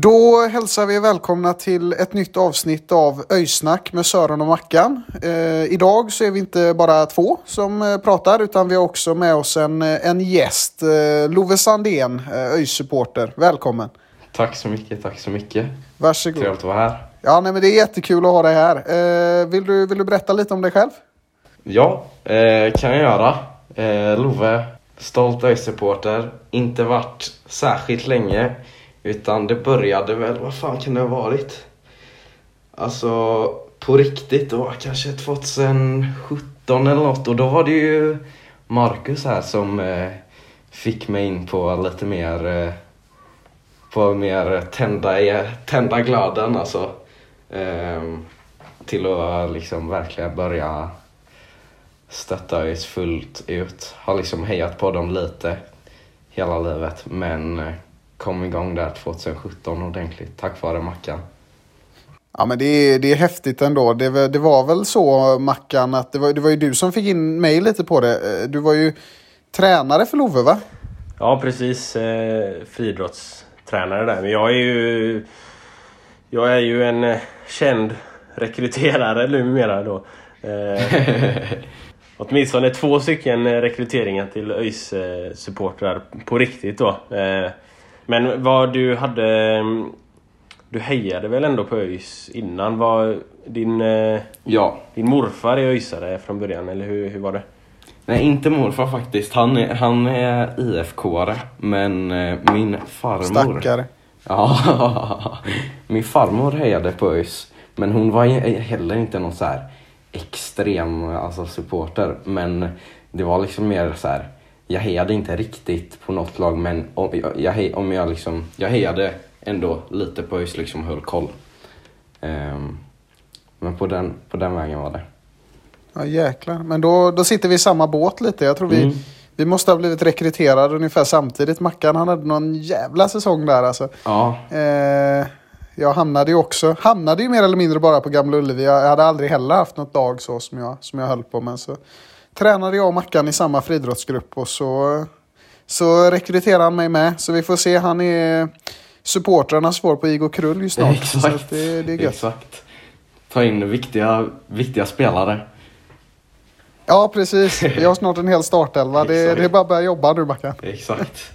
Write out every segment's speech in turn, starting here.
Då hälsar vi välkomna till ett nytt avsnitt av Öysnack med Sören och Mackan. Eh, idag så är vi inte bara två som eh, pratar utan vi har också med oss en, eh, en gäst. Eh, Love Sandén, eh, ÖIS-supporter. Välkommen. Tack så mycket, tack så mycket. Varsågod. Trevligt att vara här. Ja, nej, men det är jättekul att ha dig här. Eh, vill, du, vill du berätta lite om dig själv? Ja, eh, kan jag göra. Eh, Love, stolt ÖIS-supporter. Inte varit särskilt länge. Utan det började väl, vad fan kan det ha varit? Alltså, på riktigt, då, kanske 2017 eller något. Och då var det ju Marcus här som eh, fick mig in på lite mer eh, på mer tända, tända glöden alltså. Ehm, till att liksom verkligen börja stötta ÖIS fullt ut. Har liksom hejat på dem lite hela livet men eh, kom igång där 2017 ordentligt tack vare Mackan. Ja, men det är, det är häftigt ändå. Det, var- det var väl så, Mackan, att det var, det var ju du som fick in mig lite på det. Eh, Du var ju tränare för Love, va? Ja precis, eh, friidrottstränare där. Men jag är ju... Jag är ju en eh, känd rekryterare numera då. Eh, åtminstone två stycken rekryteringar till ÖIS eh, supportrar på riktigt då. Eh, men vad du hade... mm, Du hejade väl ändå på ÖIS innan? Var din, eh, Ja, din morfar är ÖISare från början, eller hur, hur var det? nej inte morfar faktiskt. Han är, han är IFK-are men eh, min farmor Stackare. Ja, min farmor hejade på ÖIS. Men hon var heller inte någon så här extrem alltså, supporter. Men det var liksom mer så här. Jag hejade inte riktigt på något lag men om jag, jag, hej- om jag liksom, jag hejade ändå lite på ÖIS, liksom höll koll. Ehm, men på den, på den vägen var det. Ja, jäklar. Men då, då sitter vi i samma båt lite. Jag tror vi, Mm. vi måste ha blivit rekryterade ungefär samtidigt. Mackan han hade någon jävla säsong där alltså. Ja, Eh, jag hamnade ju också, hamnade ju mer eller mindre bara på Gamla Ullevi. Jag hade aldrig heller haft något lag så som jag, som jag höll på. Men så tränade jag och Mackan i samma friidrottsgrupp och så, så rekryterade han mig med. Så vi får se, han är supportrarnas svar på Igor Krull ju snart. Så exakt. det, det är gött. Exakt. Ta in viktiga, viktiga spelare. Ja, precis. Vi har snart en hel startelva. Det, det är bara att börja jobba nu, Mackan. Exakt.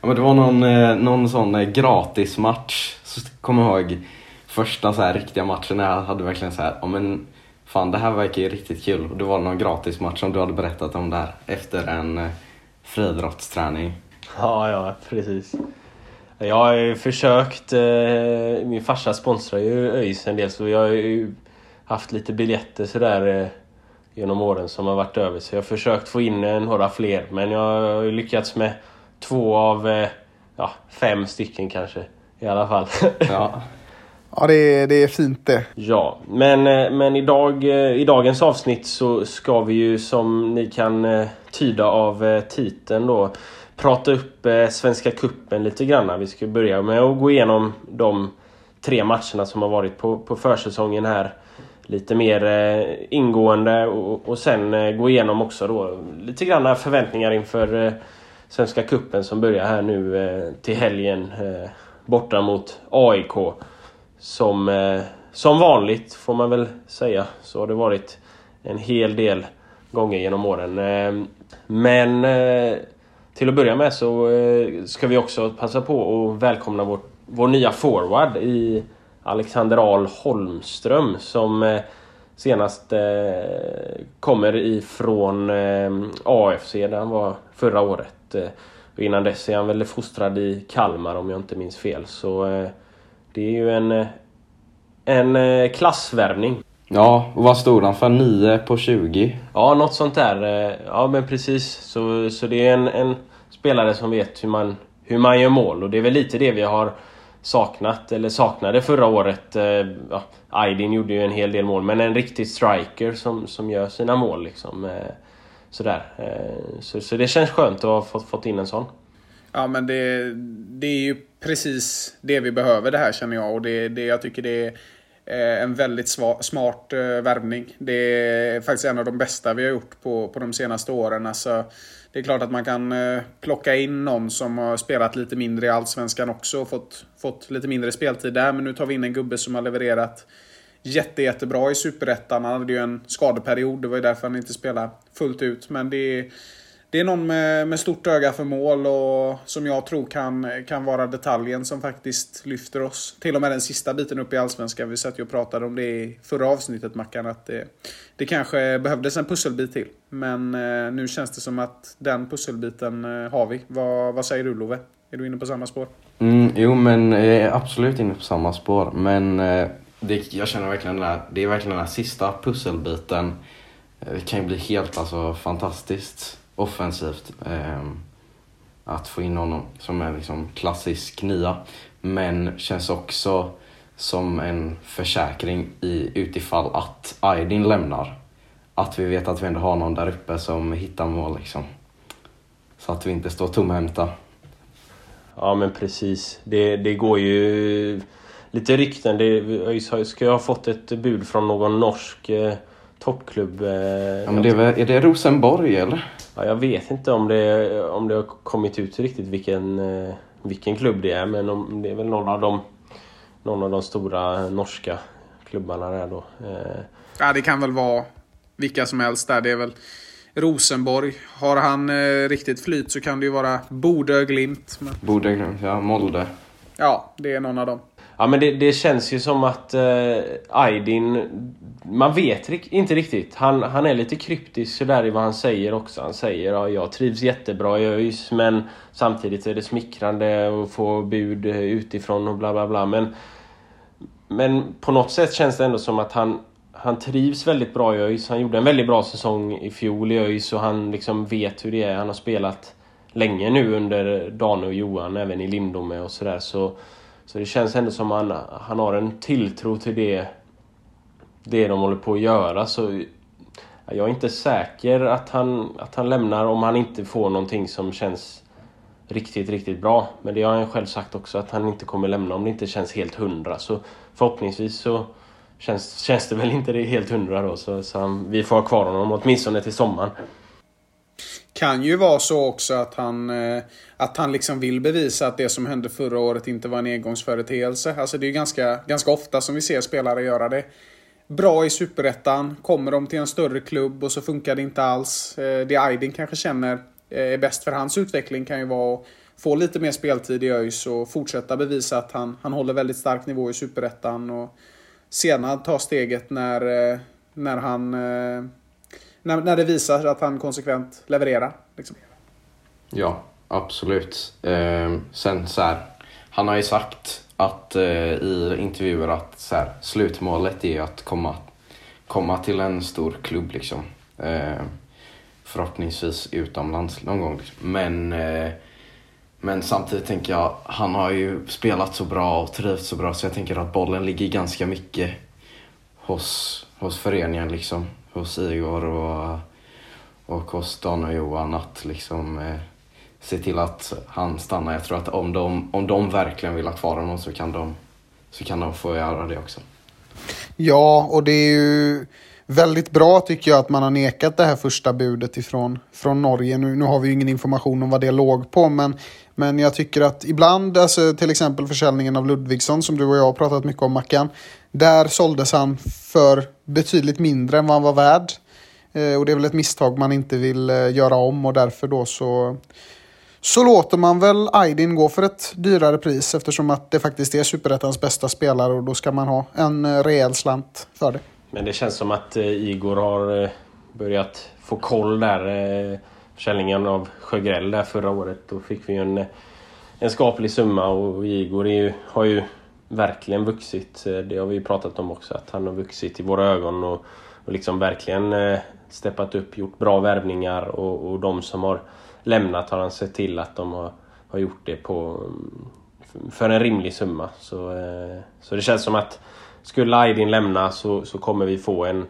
Ja, men det var någon, eh, någon sån eh, gratismatch. Så kommer jag ihåg första så här riktiga matchen jag hade verkligen så här, ja men fan det här verkar ju riktigt kul. Och det var någon gratismatch som du hade berättat om där efter en eh, friidrottsträning. Ja, ja, precis. Jag har ju försökt... Eh, min farsa sponsrar ju ÖIS en del så jag har ju haft lite biljetter sådär eh, genom åren som har varit över. Så jag har försökt få in eh, några fler men jag har ju lyckats med två av eh, ja, fem stycken kanske i alla fall. Ja, Ja, det är, det är fint det. Ja, men, eh, men idag, eh, i dagens avsnitt så ska vi ju som ni kan eh, tyda av titeln då prata upp Svenska Kuppen lite grann. Vi ska börja med att gå igenom de tre matcherna som har varit på, på försäsongen här. Lite mer ingående och, och sen gå igenom också då lite grann förväntningar inför Svenska Kuppen som börjar här nu till helgen borta mot AIK. Som, eh, som vanligt får man väl säga så har det varit en hel del gånger genom åren. Eh, men eh, till att börja med så eh, ska vi också passa på att välkomna vår, vår nya forward i Alexander Ahl Holmström som eh, senast eh, kommer ifrån AFC där han var förra året. Och innan dess är han väl fostrad i Kalmar om jag inte minns fel. Så det är ju en, eh, en eh, klassvärvning. Ja, och vad stod han för? 9 på 20? Ja, något sånt där. Eh, Ja, men precis. Så, så det är en, en spelare som vet hur man, hur man gör mål. Och det är väl lite det vi har saknat, eller saknade förra året. Ja, Aydin gjorde ju en hel del mål, men en riktig striker som, som gör sina mål. Liksom. Sådär. Så, så det känns skönt att ha fått, fått in en sån. Ja, men det, det är ju precis det vi behöver det här känner jag. Och det, det, jag tycker det är eh, en väldigt smart eh, värvning. Det är faktiskt en av de bästa vi har gjort på, på de senaste åren. Alltså, det är klart att man kan eh, plocka in någon som har spelat lite mindre i Allsvenskan också och fått, fått lite mindre speltid där. Men nu tar vi in en gubbe som har levererat jätte, jättebra i Superettan. Han hade ju en skadeperiod, det var ju därför han inte spelade fullt ut. Men det är, det är någon med, med stort öga för mål och som jag tror kan, kan vara detaljen som faktiskt lyfter oss. Till och med den sista biten upp i Allsvenskan. Vi satt ju och pratade om det i förra avsnittet Mackan. Att det, det kanske behövdes en pusselbit till. Men eh, nu känns det som att den pusselbiten eh, har vi. Vad, vad säger du Love? Är du inne på samma spår? Mm, jo, men jag är absolut inne på samma spår. Men eh, det, jag känner verkligen den här, det är verkligen den här sista pusselbiten. Eh, det kan ju bli helt alltså, fantastiskt offensivt. ehm, att få in honom som en liksom, klassisk nia. Men känns också som en försäkring i, utifall att Aydin lämnar. Att vi vet att vi ändå har någon där uppe som hittar mål. Liksom. Så att vi inte står tomhänta. Ja men precis. Det, det går ju lite rykten. Det har- ska ju ha fått ett bud från någon norsk eh, toppklubb. Eh, Ja, men det är, väl, är det Rosenborg eller? Ja, jag vet inte om det, om det har kommit ut riktigt vilken, eh, vilken klubb det är. Men om, det är väl någon av de, någon av de stora norska klubbarna där då. Eh, Ja, det kan väl vara vilka som helst där. Det är väl Rosenborg. Har han eh, riktigt flyt så kan det ju vara Bodö, Glimt. Men, Borde, ja, Molde. ja, det är någon av dem. Ja men det, det känns ju som att eh, Aydin, man vet rik- inte riktigt. Han, han är lite kryptisk sådär i vad han säger också. Han säger ja, jag trivs jättebra i ÖIS men samtidigt är det smickrande att få bud eh, utifrån och bla bla bla. Men, men på något sätt känns det ändå som att han, han trivs väldigt bra i ÖIS. Han gjorde en väldigt bra säsong i fjol i ÖIS och han liksom vet hur det är. Han har spelat länge nu under Dane och Johan, även i Lindome och sådär. Så, så så det känns ändå som han, han har en tilltro till det, det de håller på att göra. Så jag är inte säker att han, att han lämnar om han inte får någonting som känns riktigt, riktigt bra. Men det har han själv sagt också att han inte kommer lämna om det inte känns helt hundra. Så förhoppningsvis så känns, känns det väl inte det helt hundra då. Så, så han, vi får ha kvar honom åtminstone till sommaren. Kan ju vara så också att han, eh, att han liksom vill bevisa att det som hände förra året inte var en engångsföreteelse. Alltså det är ju ganska, ganska ofta som vi ser spelare göra det. Bra i Superettan, kommer de till en större klubb och så funkar det inte alls. Eh, det Aydin kanske känner eh, är bäst för hans utveckling kan ju vara att få lite mer speltid i ÖIS och fortsätta bevisa att han, han håller väldigt stark nivå i Superettan. Och senare ta steget när, när han när, när det visar att han konsekvent levererar. Liksom. Ja, absolut. Eh, sen så här, han har ju sagt att eh, i intervjuer att så här, slutmålet är att komma, komma till en stor klubb liksom. Eh, förhoppningsvis utomlands någon gång. Liksom. Men, eh, men samtidigt tänker jag, han har ju spelat så bra och trivts så bra så jag tänker att bollen ligger ganska mycket hos, hos föreningen liksom. Hos Igor och, och hos Dan och Johan att liksom eh, se till att han stannar. Jag tror att om de, om de verkligen vill ha kvar honom så kan de, så kan de få göra det också. Ja, och det är ju väldigt bra tycker jag att man har nekat det här första budet ifrån från Norge. Nu, nu har vi ju ingen information om vad det låg på, men, men jag tycker att ibland, alltså till exempel försäljningen av Ludvigsson som du och jag har pratat mycket om Mackan, där såldes han för betydligt mindre än vad han var värd. Eh, och det är väl ett misstag man inte vill eh, göra om och därför då så så låter man väl Aydin gå för ett dyrare pris eftersom att det faktiskt är Superettans bästa spelare och då ska man ha en eh, rejäl slant för det. Men det känns som att eh, Igor har eh, börjat få koll där. Eh, försäljningen av Sjögräll där förra året. Då fick vi ju en, en skaplig summa och Igor är ju, har ju verkligen vuxit. Det har vi ju pratat om också, att han har vuxit i våra ögon och, och liksom verkligen steppat upp, gjort bra värvningar och, och de som har lämnat har han sett till att de har, har gjort det på, mm, för en rimlig summa. Så, så det känns som att skulle Aydin lämna så, så kommer vi få en,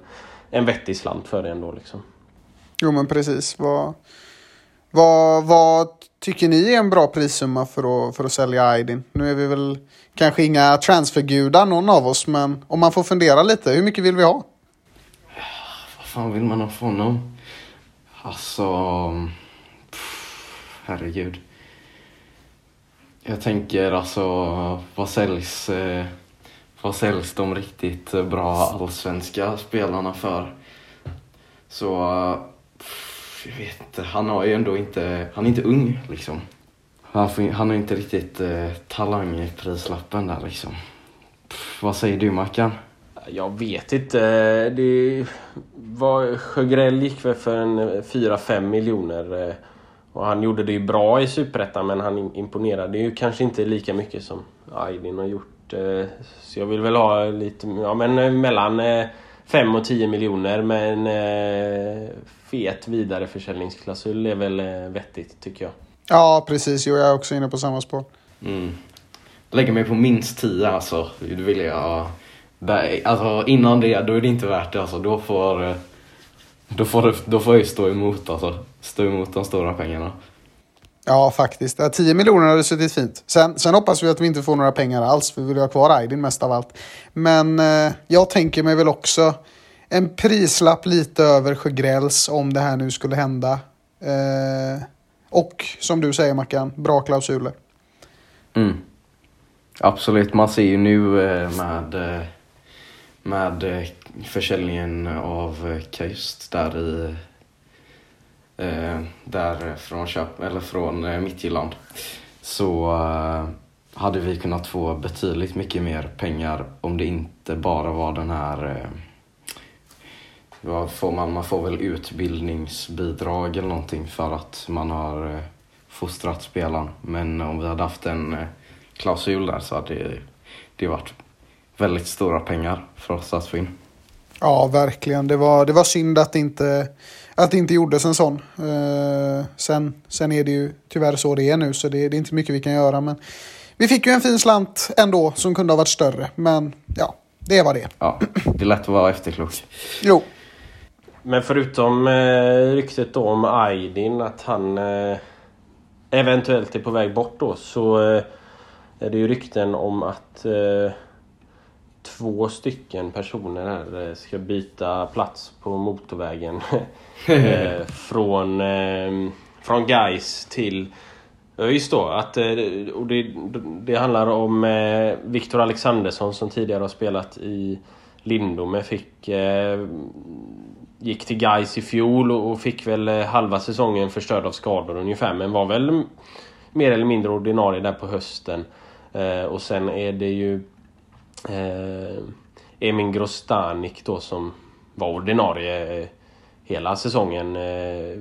en vettig slant för det ändå. Liksom. Jo men precis. Vad, vad, vad tycker ni är en bra prissumma för att, för att sälja Aydin? Nu är vi väl kanske inga transfergudar någon av oss, men om man får fundera lite, hur mycket vill vi ha? Vad fan vill man ha för honom? Alltså... Pff, herregud. Jag tänker alltså, vad säljs, eh, vad säljs de riktigt bra allsvenska spelarna för? Så, pff, jag vet inte, han har ju ändå inte, han är inte ung liksom. Han, får, han har inte riktigt eh, talang i prislappen där liksom. Pff, vad säger du Mackan? Jag vet inte. Det var, Sjögrell gick väl för en eh, 4-5 miljoner. Eh, och han gjorde det ju bra i Superettan men han imponerade ju kanske inte lika mycket som Aydin har gjort eh, Så jag vill väl ha lite, ja men eh, mellan eh, 5 och 10 miljoner men eh, fet vidareförsäljningsklausul är väl eh, vettigt tycker jag. Ja, precis. Jo, jag är också inne på samma spår. Mm. Lägger mig på minst 10 alltså. Det vill jag... Alltså innan det, då är det inte värt det alltså. Då får... eh, Då får, då får jag ju stå emot alltså. Stå emot de stora pengarna. Ja, faktiskt. 10 miljoner hade suttit fint. Sen, sen hoppas vi att vi inte får några pengar alls, för vi vill ha kvar Aydin mest av allt. Men eh, jag tänker mig väl också en prislapp lite över Sjögrälls om det här nu skulle hända. Eh, och som du säger Mackan, bra klausuler. Mm. Absolut, man ser ju nu eh, med, eh, med eh, försäljningen av eh, Kajst där i Eh, där från, Köp, eller från eh, Midtjylland så eh, hade vi kunnat få betydligt mycket mer pengar om det inte bara var den här eh, vad får man? Man får väl utbildningsbidrag eller någonting för att man har eh, fostrat spelaren. Men om vi hade haft en eh, klausul där så hade det, det varit väldigt stora pengar för oss att få in. Ja, verkligen. Det var, det var synd att det inte, att det inte gjordes en sån. Eh, sen, sen är det ju tyvärr så det är nu, så det, det är inte mycket vi kan göra. Men vi fick ju en fin slant ändå som kunde ha varit större. Men ja, det var det. Ja, det är lätt att vara efterklok. Jo, Men förutom eh, ryktet då om Aydin att han eh, eventuellt är på väg bort då så eh, är det ju rykten om att eh, två stycken personer här eh, ska byta plats på motorvägen. eh, från, eh, från Gais till just då, att, och det, det handlar om Viktor Alexandersson som tidigare har spelat i Lindome. Fick, gick till Gais i fjol och fick väl halva säsongen förstörd av skador ungefär. Men var väl mer eller mindre ordinarie där på hösten. Och sen är det ju eh, Emin Grostanik då som var ordinarie eh, hela säsongen eh,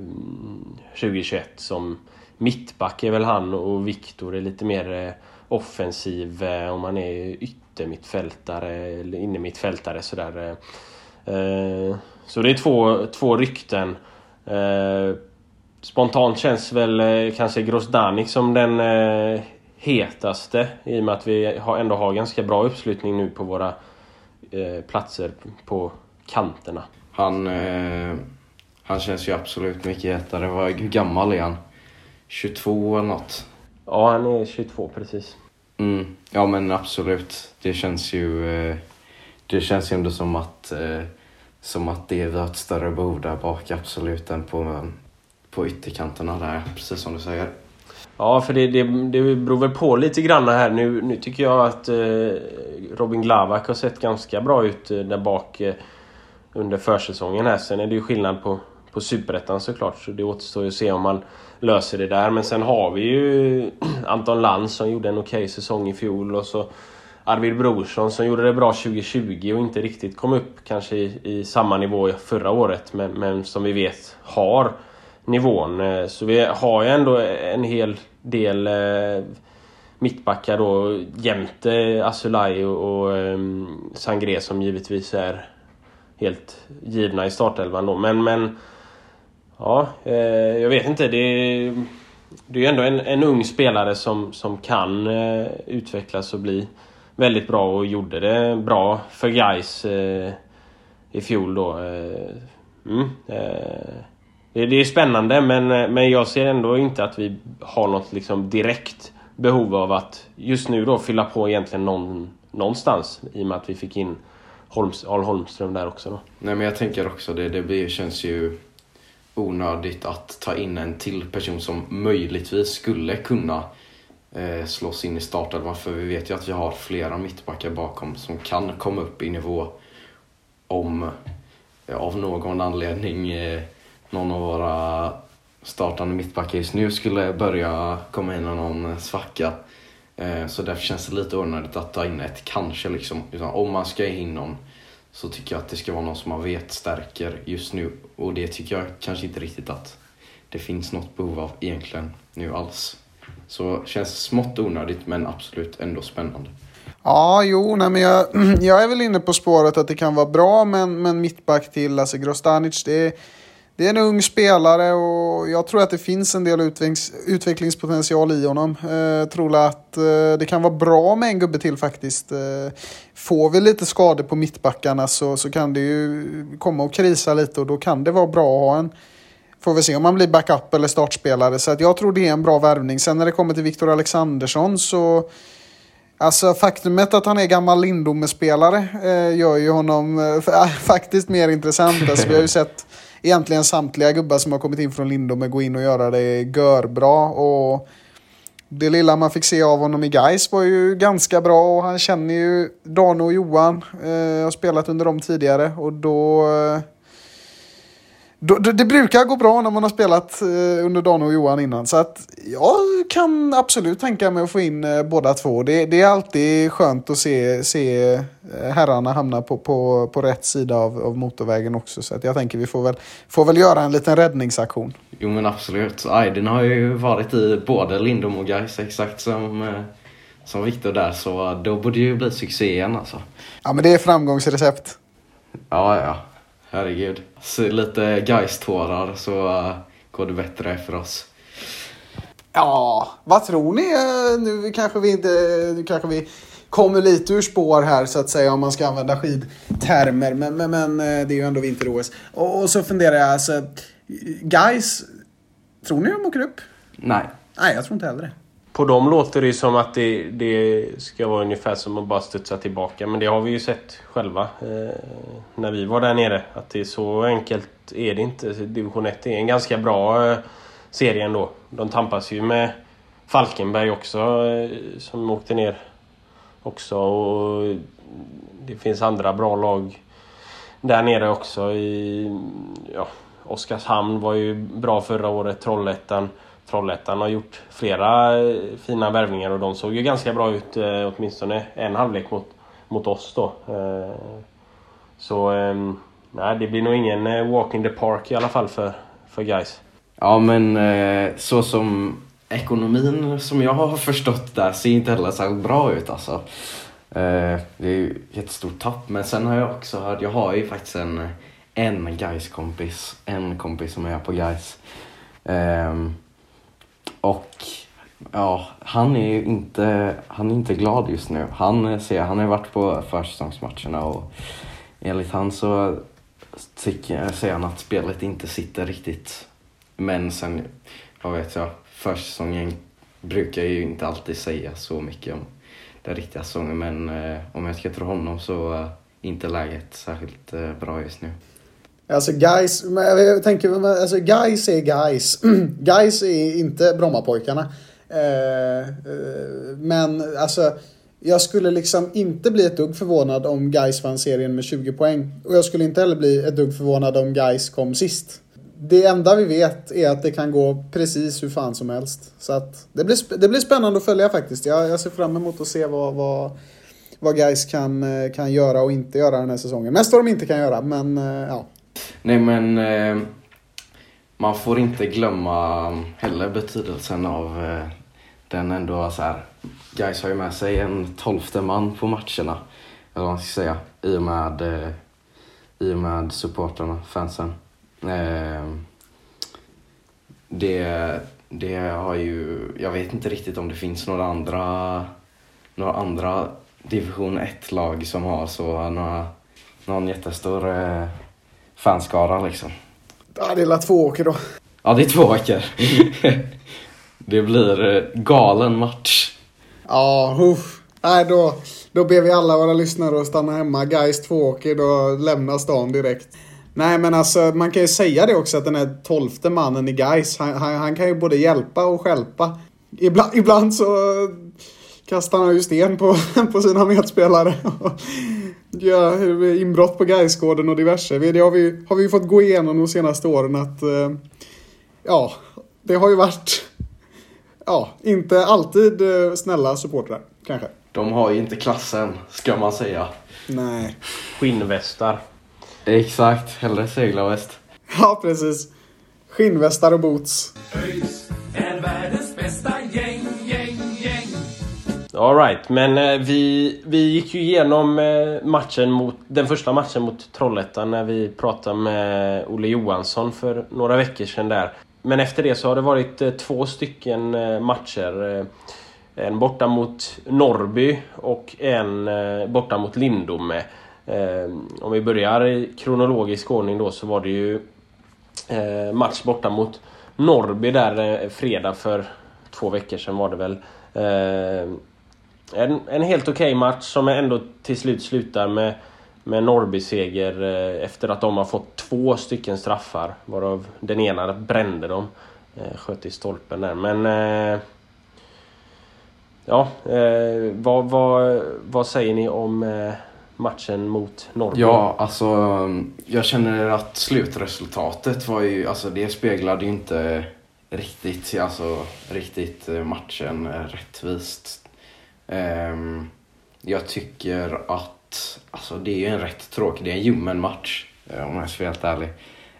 2021 som mittback är väl han och Viktor är lite mer eh, offensiv eh, om han är yttermittfältare eller innermittfältare sådär. Eh. eh. Så det är två, två rykten. Eh, Spontant känns väl eh, kanske Grosdanik som den eh, hetaste i och med att vi ändå har ganska bra uppslutning nu på våra eh, platser på kanterna. Han, eh, han känns ju absolut mycket hetare. Hur gammal är han? 22 eller något? Ja, han är 22 precis. Mm. Ja men absolut. Det känns ju eh, Det känns ju ändå som att eh, Som att det vi har ett större behov där bak absolut än på, på ytterkanterna där, precis som du säger. Ja, för det, det, det beror väl på lite grann här. Nu, nu tycker jag att eh, Robin Glavak har sett ganska bra ut eh, där bak eh, under försäsongen här. Sen är det ju skillnad på, på Superettan såklart, så det återstår ju att se om man löser det där. Men sen har vi ju Anton Lantz som gjorde en okej säsong i fjol och så Arvid Brorsson som gjorde det bra 2020 och inte riktigt kom upp kanske i, i samma nivå förra året men, men som vi vet har nivån. Eh, så vi har ju ändå en hel del eh, mittbackar då jämte Asulaj och, och ehm, Sangré som givetvis är helt givna i startelvan då. Men, men ja, eh, jag vet inte. Det är, det är ju ändå en, en ung spelare som, som kan utvecklas och bli väldigt bra och gjorde det bra för Gais i fjol då. Mm, eh, det, det, är spännande men, eh, men jag ser ändå inte att vi har något liksom direkt behov av att just nu då fylla på egentligen någon, någonstans i och med att vi fick in Holms, Al Holmström där också. Då. Nej men jag tänker också det, det blir, känns ju onödigt att ta in en till person som möjligtvis skulle kunna eh, slås in i startelvan för vi vet ju att vi har flera mittbackar bakom som kan komma upp i nivå om eh, av någon anledning eh, någon av våra startande mittbackar just nu skulle börja komma in i någon svacka. Eh, så därför känns det lite onödigt att ta in ett kanske liksom. Utan om man ska in någon så tycker jag att det ska vara någon som man vet stärker just nu. Och det tycker jag kanske inte riktigt att det finns något behov av egentligen nu alls. Så känns smått onödigt men absolut ändå spännande. Ja, jo, nej, men jag, jag är väl inne på spåret att det kan vara bra men, men mittback till Lasse Grostanic, det är det är en ung spelare och jag tror att det finns en del utvecklings, utvecklingspotential i honom. Jag eh, tror att eh, det kan vara bra med en gubbe till faktiskt. Eh, får vi lite skador på mittbackarna så, så kan det ju komma och krisa lite och då kan det vara bra att ha en Får vi se om han blir backup eller startspelare. Så att jag tror det är en bra värvning. Sen när det kommer till Viktor Alexandersson så... Alltså faktumet att han är gammal Lindome-spelare eh, gör ju honom eh, faktiskt mer intressant. Alltså, vi har ju sett egentligen samtliga gubbar som har kommit in från Lindome gå in och göra det görbra. Och det lilla man fick se av honom i Geis var ju ganska bra och han känner ju Dan och Johan. Jag har spelat under dem tidigare och då eh, det brukar gå bra när man har spelat eh, under Dan och Johan innan. Så att jag kan absolut tänka mig att få in eh, båda två. Det, det är alltid skönt att se, se eh, herrarna hamna på, på, på rätt sida av, av motorvägen också. Så att jag tänker vi får väl, får väl göra en liten räddningsaktion. Jo men absolut. Aydin har ju varit i både Lindom och Gais exakt som, som Viktor där. Så då borde ju bli succé igen alltså. Ja men det är framgångsrecept. Ja, ja. Herregud. Så lite Geist-tårar så uh, går det bättre för oss. Ja, vad tror ni? Eh, nu kanske vi inte... Nu kanske vi kommer lite ur spår här så att säga om man ska använda skidtermer. Men, men, men eh, det är ju ändå vinter-OS. Och, och, så funderar jag alltså. Guys, tror ni de åker upp? Nej. Nej, jag tror inte heller det. På dem låter det som att det, det ska vara ungefär som att bara studsa tillbaka. Men det har vi ju sett själva eh, när vi var där nere. Att det är så enkelt är det inte. Division 1 är en ganska bra eh, serie ändå. De tampas ju med Falkenberg också eh, som åkte ner också. Och det finns andra bra lag där nere också. I, ja, Oskarshamn var ju bra förra året. Trollhättan. Trollhättan har gjort flera eh, fina värvningar och de såg ju ganska bra ut eh, åtminstone en halvlek mot, mot oss då. Eh, så ehm, nej, det blir nog ingen walk in the park i alla fall för, för guys. Ja men så som ekonomin som jag har förstått där ser inte heller särskilt bra ut alltså. Det är ju ett jättestort tapp men sen har jag också hört, jag har ju faktiskt en, en guys kompis en kompis som är på guys ehm, och ja, han är ju inte, han är inte glad just nu. Han, eh, ser, han har varit på försäsongsmatcherna och enligt han så tycker, säger han att spelet inte sitter riktigt. Men sen, vad vet jag, försäsongen brukar ju inte alltid säga så mycket om den riktiga säsongen men eh, om jag ska tro honom så är inte läget särskilt eh, bra just nu. Alltså guys, jag tänker, alltså guys är guys. guys är inte Brommapojkarna. Eh, eh, men alltså, jag skulle liksom inte bli ett dugg förvånad om guys vann serien med 20 poäng. Och jag skulle inte heller bli ett dugg förvånad om guys kom sist. Det enda vi vet är att det kan gå precis hur fan som helst. Så att det blir, det blir spännande att följa faktiskt. Jag, jag ser fram emot att se vad, vad vad guys kan, eh, kan göra och inte göra den här säsongen. Mest vad de inte kan göra, men eh, ja. Nej men eh, man får inte glömma heller betydelsen av eh, den ändå så här. Guys har ju med sig en tolfte man på matcherna. Eller vad man ska säga. I och med, eh, i och med supportrarna, fansen. Eh, det, det har ju, jag vet inte riktigt om det finns några andra, några andra division 1-lag som har så några, någon jättestor eh, fanskara liksom. ja det är två åker då. Ja, det är två veckor. det blir eh, galen match. Ja, uff. Nej, då, då ber vi alla våra lyssnare att stanna hemma. Guys två åker, då lämnar stan direkt. Nej, men alltså man kan ju säga det också att den här tolfte mannen i Guys, han, han, han kan ju både hjälpa och stjälpa. Ibland, ibland så kastar han ju sten på, på sina medspelare. Gör inbrott på Gaisgården och diverse. Det har vi, har vi fått gå igenom de senaste åren att eh, ja, det har ju varit ja, inte alltid eh, snälla supportrar kanske. De har ju inte klassen, ska man säga. Nej. Skinnvästar. Exakt, hellre seglarväst. Ja, precis. Skinnvästar och boots. ÖIS är världens bästa. Alright, men eh, vi, vi gick ju igenom eh, matchen mot, den första matchen mot Trollhättan när vi pratade med Olle Johansson för några veckor sedan där. Men efter det så har det varit eh, två stycken eh, matcher. Eh, en borta mot Norrby och en eh, borta mot Lindome. Eh, om vi börjar i kronologisk ordning då så var det ju eh, match borta mot Norrby där eh, fredag för två veckor sedan var det väl. Eh, en, en helt okej match som ändå till slut slutar med, med Norrby-seger eh, efter att de har fått två stycken straffar. Varav den ena brände dem. Eh, sköt i stolpen där. Men... Eh, ja, vad, vad, vad säger ni om matchen mot Norrby? Ja, alltså jag känner att slutresultatet var ju, alltså det speglade ju inte riktigt, alltså riktigt matchen rättvist. Um, jag tycker att, alltså det är ju en rätt tråkig, det är en ljummen match eh, om jag ska vara helt ärlig.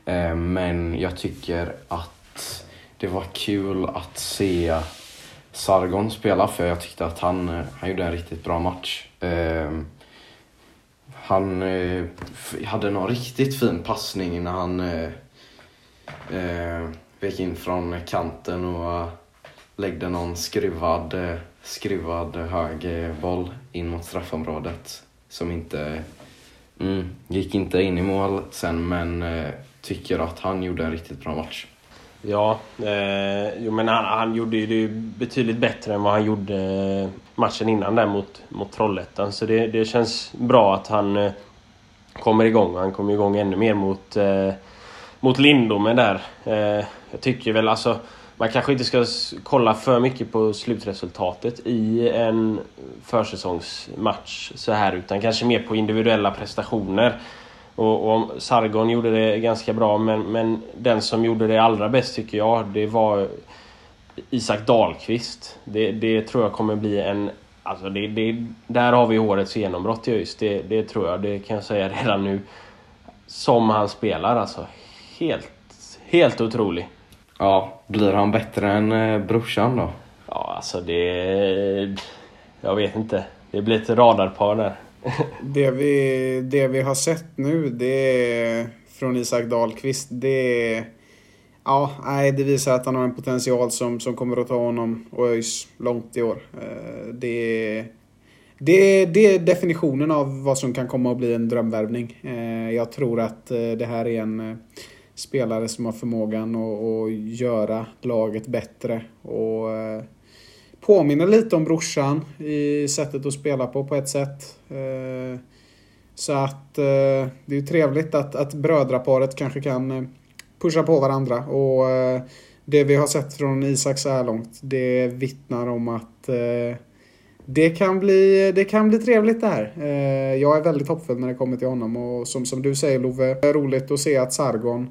Ehm, men jag tycker att det var kul att se Sargon spela för jag tyckte att han, eh, han gjorde en riktigt bra match. Ehm, han eh, hade någon riktigt fin passning när han gick vek in från kanten och läggde någon skruvad, skruvad hög eh, boll in mot straffområdet som inte mm, gick inte in i mål sen men eh, tycker att han gjorde en riktigt bra match. Ja, eh, jo, men han, han gjorde ju det betydligt bättre än vad han gjorde eh, matchen innan där mot, mot Trollhättan. Så det, det känns bra att han eh, kommer igång. Han kommer igång ännu mer mot, eh, mot Lindome där. Eh, jag tycker väl alltså man kanske inte ska kolla för mycket på slutresultatet i en försäsongsmatch så här utan kanske mer på individuella prestationer. Och, och Sargon gjorde det ganska bra men, men den som gjorde det allra bäst tycker jag det var Isak Dahlqvist. Det, det tror jag kommer bli en... Alltså det, det, där har vi årets genombrott i ÖIS. Det, det tror jag. Det kan jag säga redan nu. Som han spelar alltså. Helt, helt otrolig. Ja, blir han bättre än eh, brorsan då? Ja, alltså det... Jag vet inte. Det blir ett radarpar där. Det vi, det vi har sett nu, det är från Isak Dahlqvist, det är... Ja, nej, det visar att han har en potential som, som kommer att ta honom och ÖIS långt i år. Eh, Det är, det, är, det är definitionen av vad som kan komma att bli en drömvärvning. Eh, Jag tror att det här är en spelare som har förmågan att, att göra laget bättre. Och eh, påminner lite om brorsan i sättet att spela på, på ett sätt. Eh, så att eh, det är trevligt att, att brödraparet kanske kan pusha på varandra. Och det vi har sett från Isak så här långt, det vittnar om att det kan, bli, det kan bli trevligt det här. Jag är väldigt hoppfull när det kommer till honom och som, som du säger Love, det är roligt att se att Sargon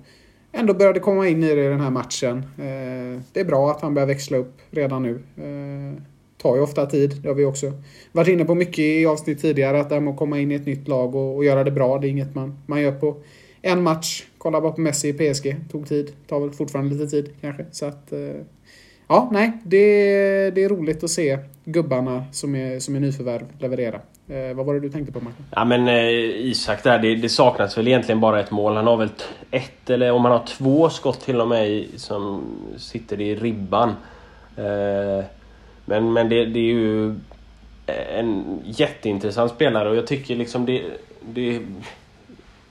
ändå började komma in i det i den här matchen. Eh, det är bra att han börjar växla upp redan nu. Det tar ju ofta tid. Det har vi också varit inne på mycket i avsnitt tidigare. Att det här med att komma in i ett nytt lag och, och göra det bra, det är inget man, man gör på en match. Kolla bara på Messi i PSG. Tog tid. Tar väl fortfarande lite tid kanske. Så att... Eh, ja, nej. Det, det är roligt att se gubbarna som är, som är nyförvärv leverera. Eh, vad var det du tänkte på Martin? Ja men eh, Isak där, det, det, saknas väl egentligen bara ett mål. Han har väl ett eller om han har två skott till och med i, som sitter i ribban. Eh, men men det, det är ju en jätteintressant spelare och jag tycker liksom det... Det,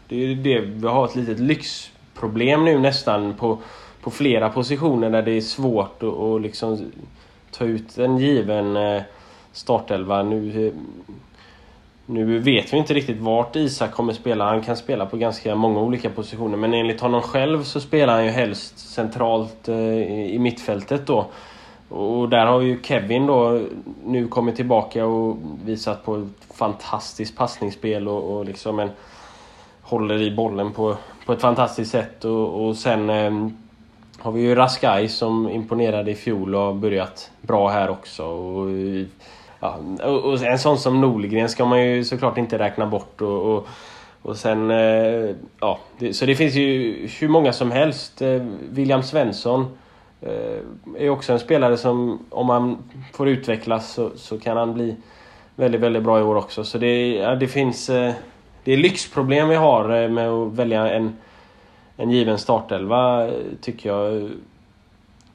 det är det vi har ett litet lyxproblem nu nästan på, på flera positioner där det är svårt att, liksom ta ut en given eh, startelva. Nu, eh, nu vet vi inte riktigt vart Isak kommer spela. Han kan spela på ganska många olika positioner men enligt honom själv så spelar han ju helst centralt eh, i mittfältet då. Och där har ju Kevin då nu kommit tillbaka och visat på ett fantastiskt passningsspel och, och liksom en håller i bollen på, på ett fantastiskt sätt. Och, och sen eh, har vi ju Raskai som imponerade i fjol och har börjat bra här också. Och, eh, ja, och en sån som Nolgren ska man ju såklart inte räkna bort. Och, och, och sen, eh, ja, det, så det finns ju hur många som helst. Eh, William Svensson eh, är också en spelare som, om han får utvecklas så, så kan han bli väldigt, väldigt bra i år också. Så det, ja, det finns... Eh, det är lyxproblem vi har eh, med att välja en, en given startelva, eh, tycker jag. Eh,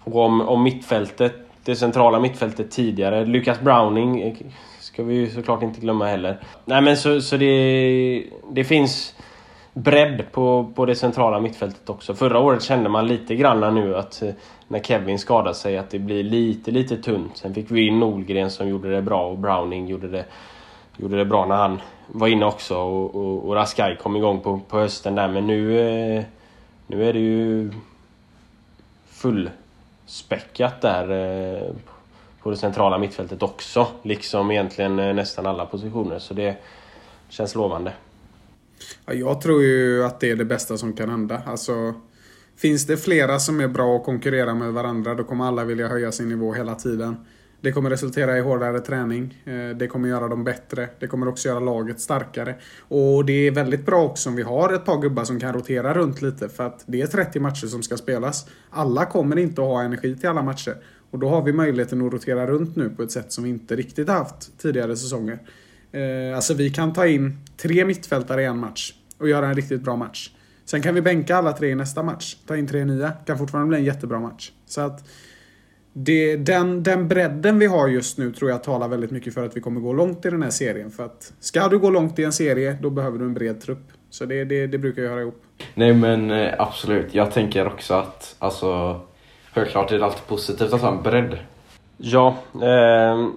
och om, om mittfältet, det centrala mittfältet tidigare. Lucas Browning eh, ska vi ju såklart inte glömma heller. Nej men så, så det, det finns bredd på, på det centrala mittfältet också. Förra året kände man lite grann nu att eh, när Kevin skadade sig att det blir lite, lite tunt. Sen fick vi in Nolgren som gjorde det bra och Browning gjorde det, gjorde det bra när han var inne också och, och, och Raskai kom igång på, på hösten där men nu, eh, nu är det ju fullspäckat där eh, på det centrala mittfältet också. Liksom egentligen eh, nästan alla positioner så det känns lovande. Ja, jag tror ju att det är det bästa som kan hända. Alltså, finns det flera som är bra och konkurrerar med varandra då kommer alla vilja höja sin nivå hela tiden. Det kommer resultera i hårdare träning. Eh, det kommer göra dem bättre. Det kommer också göra laget starkare. Och det är väldigt bra också om vi har ett par gubbar som kan rotera runt lite. För att det är 30 matcher som ska spelas. Alla kommer inte att ha energi till alla matcher. Och då har vi möjligheten att rotera runt nu på ett sätt som vi inte riktigt haft tidigare säsonger. Eh, alltså vi kan ta in tre mittfältare i en match och göra en riktigt bra match. Sen kan vi bänka alla tre i nästa match. Ta in tre nya. Kan fortfarande bli en jättebra match. Så att det, den, den bredden vi har just nu tror jag talar väldigt mycket för att vi kommer gå långt i den här serien. För att ska du gå långt i en serie, då behöver du en bred trupp. Så det, det, det brukar jag höra ihop. Nej men eh, absolut, jag tänker också att alltså Självklart är det alltid positivt att ha en bredd. Ja, eh,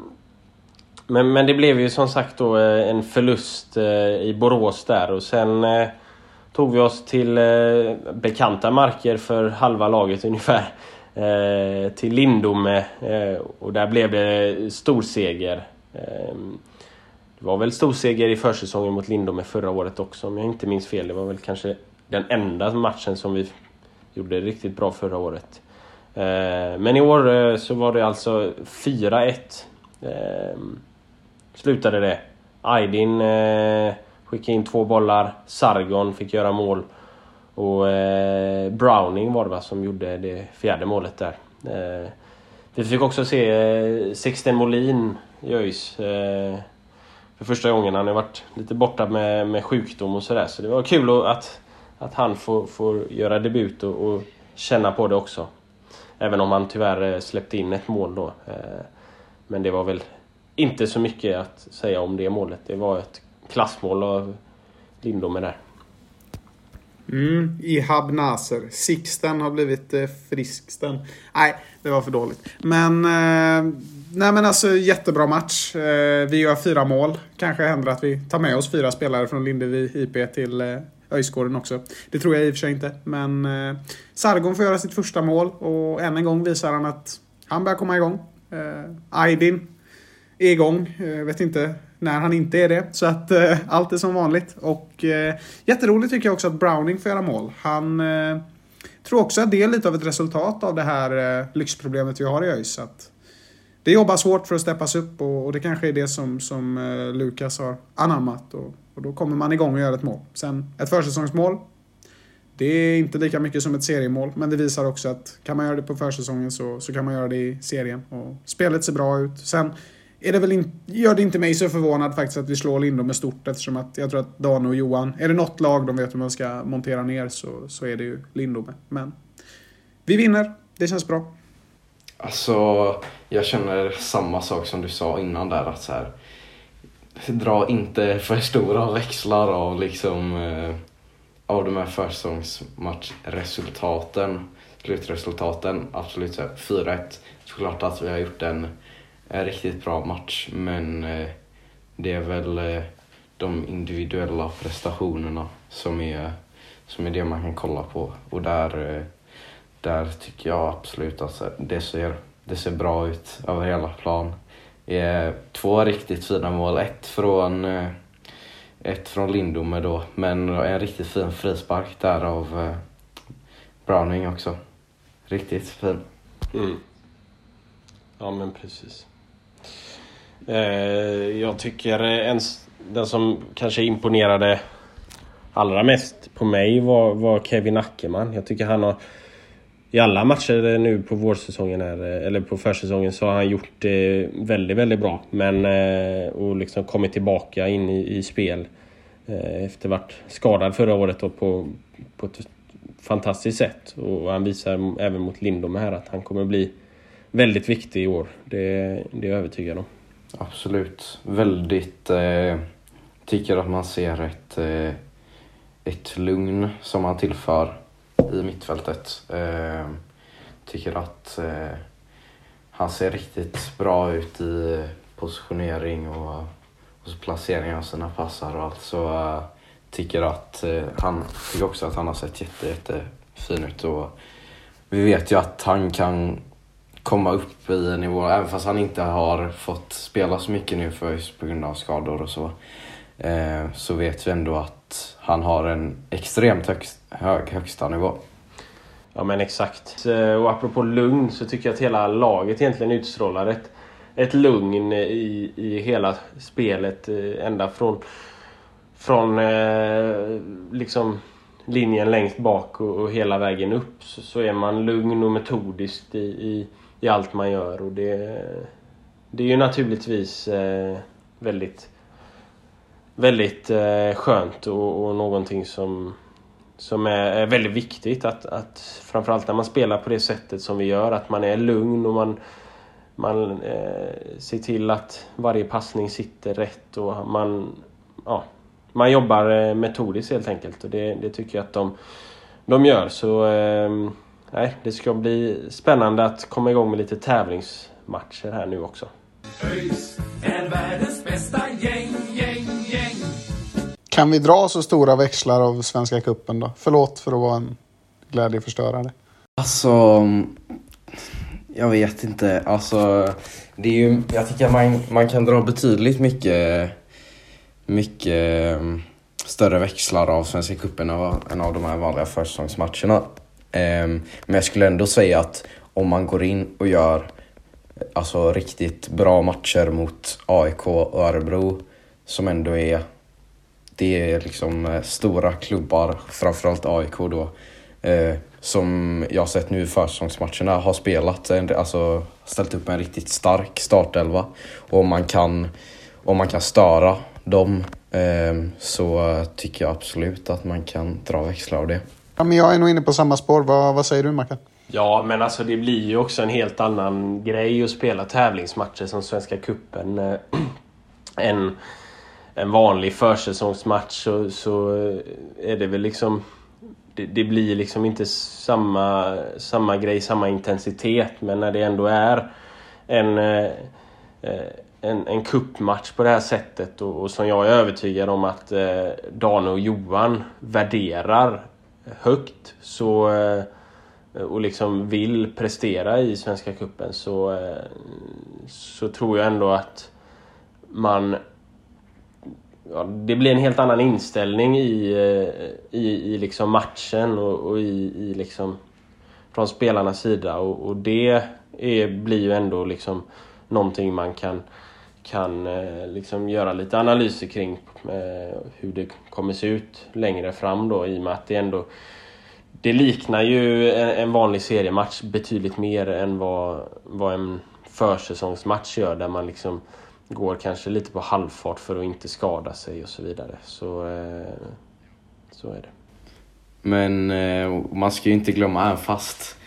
men, men det blev ju som sagt då eh, en förlust eh, i Borås där och sen eh, tog vi oss till eh, bekanta marker för halva laget ungefär. Eh, till Lindome eh, och där blev det storseger. Eh, det var väl storseger i försäsongen mot Lindome förra året också om jag inte minns fel. Det var väl kanske den enda matchen som vi gjorde riktigt bra förra året. Eh, men i år eh, så var det alltså 4-1 ehm, slutade det. Aydin eh, skickade in två bollar. Sargon fick göra mål. Och eh, Browning var det va som gjorde det fjärde målet där. Eh, vi fick också se eh, Sixten Molin i ÖIS. Eh, för första gången. Han har varit lite borta med, med sjukdom och sådär. Så det var kul att, att han får, får göra debut och, och känna på det också. Även om han tyvärr eh, släppte in ett mål då. Eh, men det var väl inte så mycket att säga om det målet. Det var ett klassmål av Lindome där. Mm, Ihab Naser. Sixten har blivit eh, Frisksten. Nej, det var för dåligt. Men, eh, nej men alltså jättebra match. Eh, vi gör fyra mål. Kanske händer att vi tar med oss fyra spelare från Lindevi IP till eh, Öjsgården också. Det tror jag i och för sig inte. Men eh, Sargon får göra sitt första mål och än en gång visar han att han börjar komma igång. Eh, Aydin är igång. Jag vet inte när han inte är det. Så att eh, allt är som vanligt. Och eh, jätteroligt tycker jag också att Browning får göra mål. Han eh, tror också att det är lite av ett resultat av det här eh, lyxproblemet vi har i ÖIS. det jobbas hårt för att steppas upp och, och det kanske är det som, som eh, Lukas har anammat. Och, och då kommer man igång och gör ett mål. Sen ett försäsongsmål. Det är inte lika mycket som ett seriemål, men det visar också att kan man göra det på försäsongen så, så kan man göra det i serien. Och spelet ser bra ut. Sen är det väl in, gör det inte mig så förvånad faktiskt att vi slår Lindom med stort eftersom att jag tror att Dan och Johan, är det något lag de vet hur man ska montera ner så, så är det ju Lindome. Men vi vinner, det känns bra. Alltså, jag känner samma sak som du sa innan där att så här, dra inte för stora växlar av liksom eh, av de här försäsongsmatchresultaten, slutresultaten. Absolut 4-1. Såklart att vi har gjort en, en riktigt bra match men eh, det är väl eh, de individuella prestationerna som är, som är det man kan kolla på och där eh, där tycker jag absolut att det ser, det ser bra ut över hela plan. Två riktigt fina mål. Ett från, ett från Lindome då, men en riktigt fin frispark där av Browning också. Riktigt fin. Mm. Ja men precis. Eh, jag tycker eh, en, den som kanske imponerade allra mest på mig var, var Kevin Ackerman. Jag tycker han har i alla matcher eh, nu på vårsäsongen här, eller på försäsongen så har han gjort det väldigt, väldigt bra. Men och liksom kommit tillbaka in i, i spel. Eh, efter varit skadad förra året då på, på ett fantastiskt sätt. Och han visar även mot Lindome här att han kommer bli väldigt viktig i år. Det, det är jag övertygad om. Absolut. Väldigt... Eh, tycker att man ser ett, eh, ett lugn som han tillför i mittfältet. Eh, tycker att eh, han ser riktigt bra ut i positionering och, och placering av sina passar och allt. Så eh, tycker att eh, han tycker också att han har sett jätte, jättefin ut. Och vi vet ju att han kan komma upp i en nivå, även fast han inte har fått spela så mycket nu för just på grund av skador och så. Eh, så vet vi ändå att han har en extremt högst, hög högsta nivå. Ja men exakt. Eh, och apropå lugn så tycker jag att hela laget egentligen utstrålar ett, ett lugn i, i hela spelet. Eh, ända från, från eh, liksom linjen längst bak och, och hela vägen upp så, så, är man lugn och metodisk i, i, i allt man gör. Och det, det är ju naturligtvis eh, väldigt väldigt eh, skönt och, och någonting som, som är, väldigt viktigt. Att, att framförallt när man spelar på det sättet som vi gör, att man är lugn och man, man eh, ser till att varje passning sitter rätt och man, ja, man jobbar eh, metodiskt helt enkelt. Och det, det tycker jag att de, de gör. Så eh, nej, det ska bli spännande att komma igång med lite tävlingsmatcher här nu också. ÖIS är världens bästa gäng, gäng, gäng. Kan vi dra så stora växlar av Svenska Cupen då? Förlåt för att vara en glädjeförstörare. Alltså, jag vet inte. Alltså, det är ju, jag tycker att man, man kan dra betydligt mycket, mycket mm, större växlar av Svenska cupen än av de här vanliga försäsongsmatcherna. Ehm, men jag skulle ändå säga att om man går in och gör alltså, riktigt bra matcher mot AIK och Örebro som ändå är det är liksom eh, stora klubbar, framförallt AIK då, eh, som jag sett nu i försäsongsmatcherna har spelat, alltså ställt upp en riktigt stark startelva. Och om man kan, om man kan störa dem ehm, så tycker jag absolut att man kan dra växlar av det. Ja, men jag är nog inne på samma spår. Vad, vad säger du Mackan? Ja, men alltså det blir ju också en helt annan grej att spela tävlingsmatcher som Svenska Cupen eh, äh, än en vanlig försäsongsmatch så, så eh, är det väl liksom... Det, det, blir liksom inte samma, samma grej, samma intensitet. Men när det ändå är en, eh, eh en, en kuppmatch på det här sättet och, och som jag är övertygad om att eh, Dan och Johan värderar högt så eh, och liksom vill prestera i Svenska Kuppen så, eh, så tror jag ändå att man ja, det blir en helt annan inställning i, eh, i, i liksom matchen och, och i, i liksom från spelarnas sida och, och det är, blir ju ändå liksom någonting man kan, kan eh, liksom göra lite analyser kring eh, hur det kommer se ut längre fram då i och med att det ändå det liknar ju en, vanlig seriematch betydligt mer än vad, vad en försäsongsmatch gör där man liksom går kanske lite på halvfart för att inte skada sig och så vidare. Så, eh, så är det. Men man ska ju inte glömma, även fast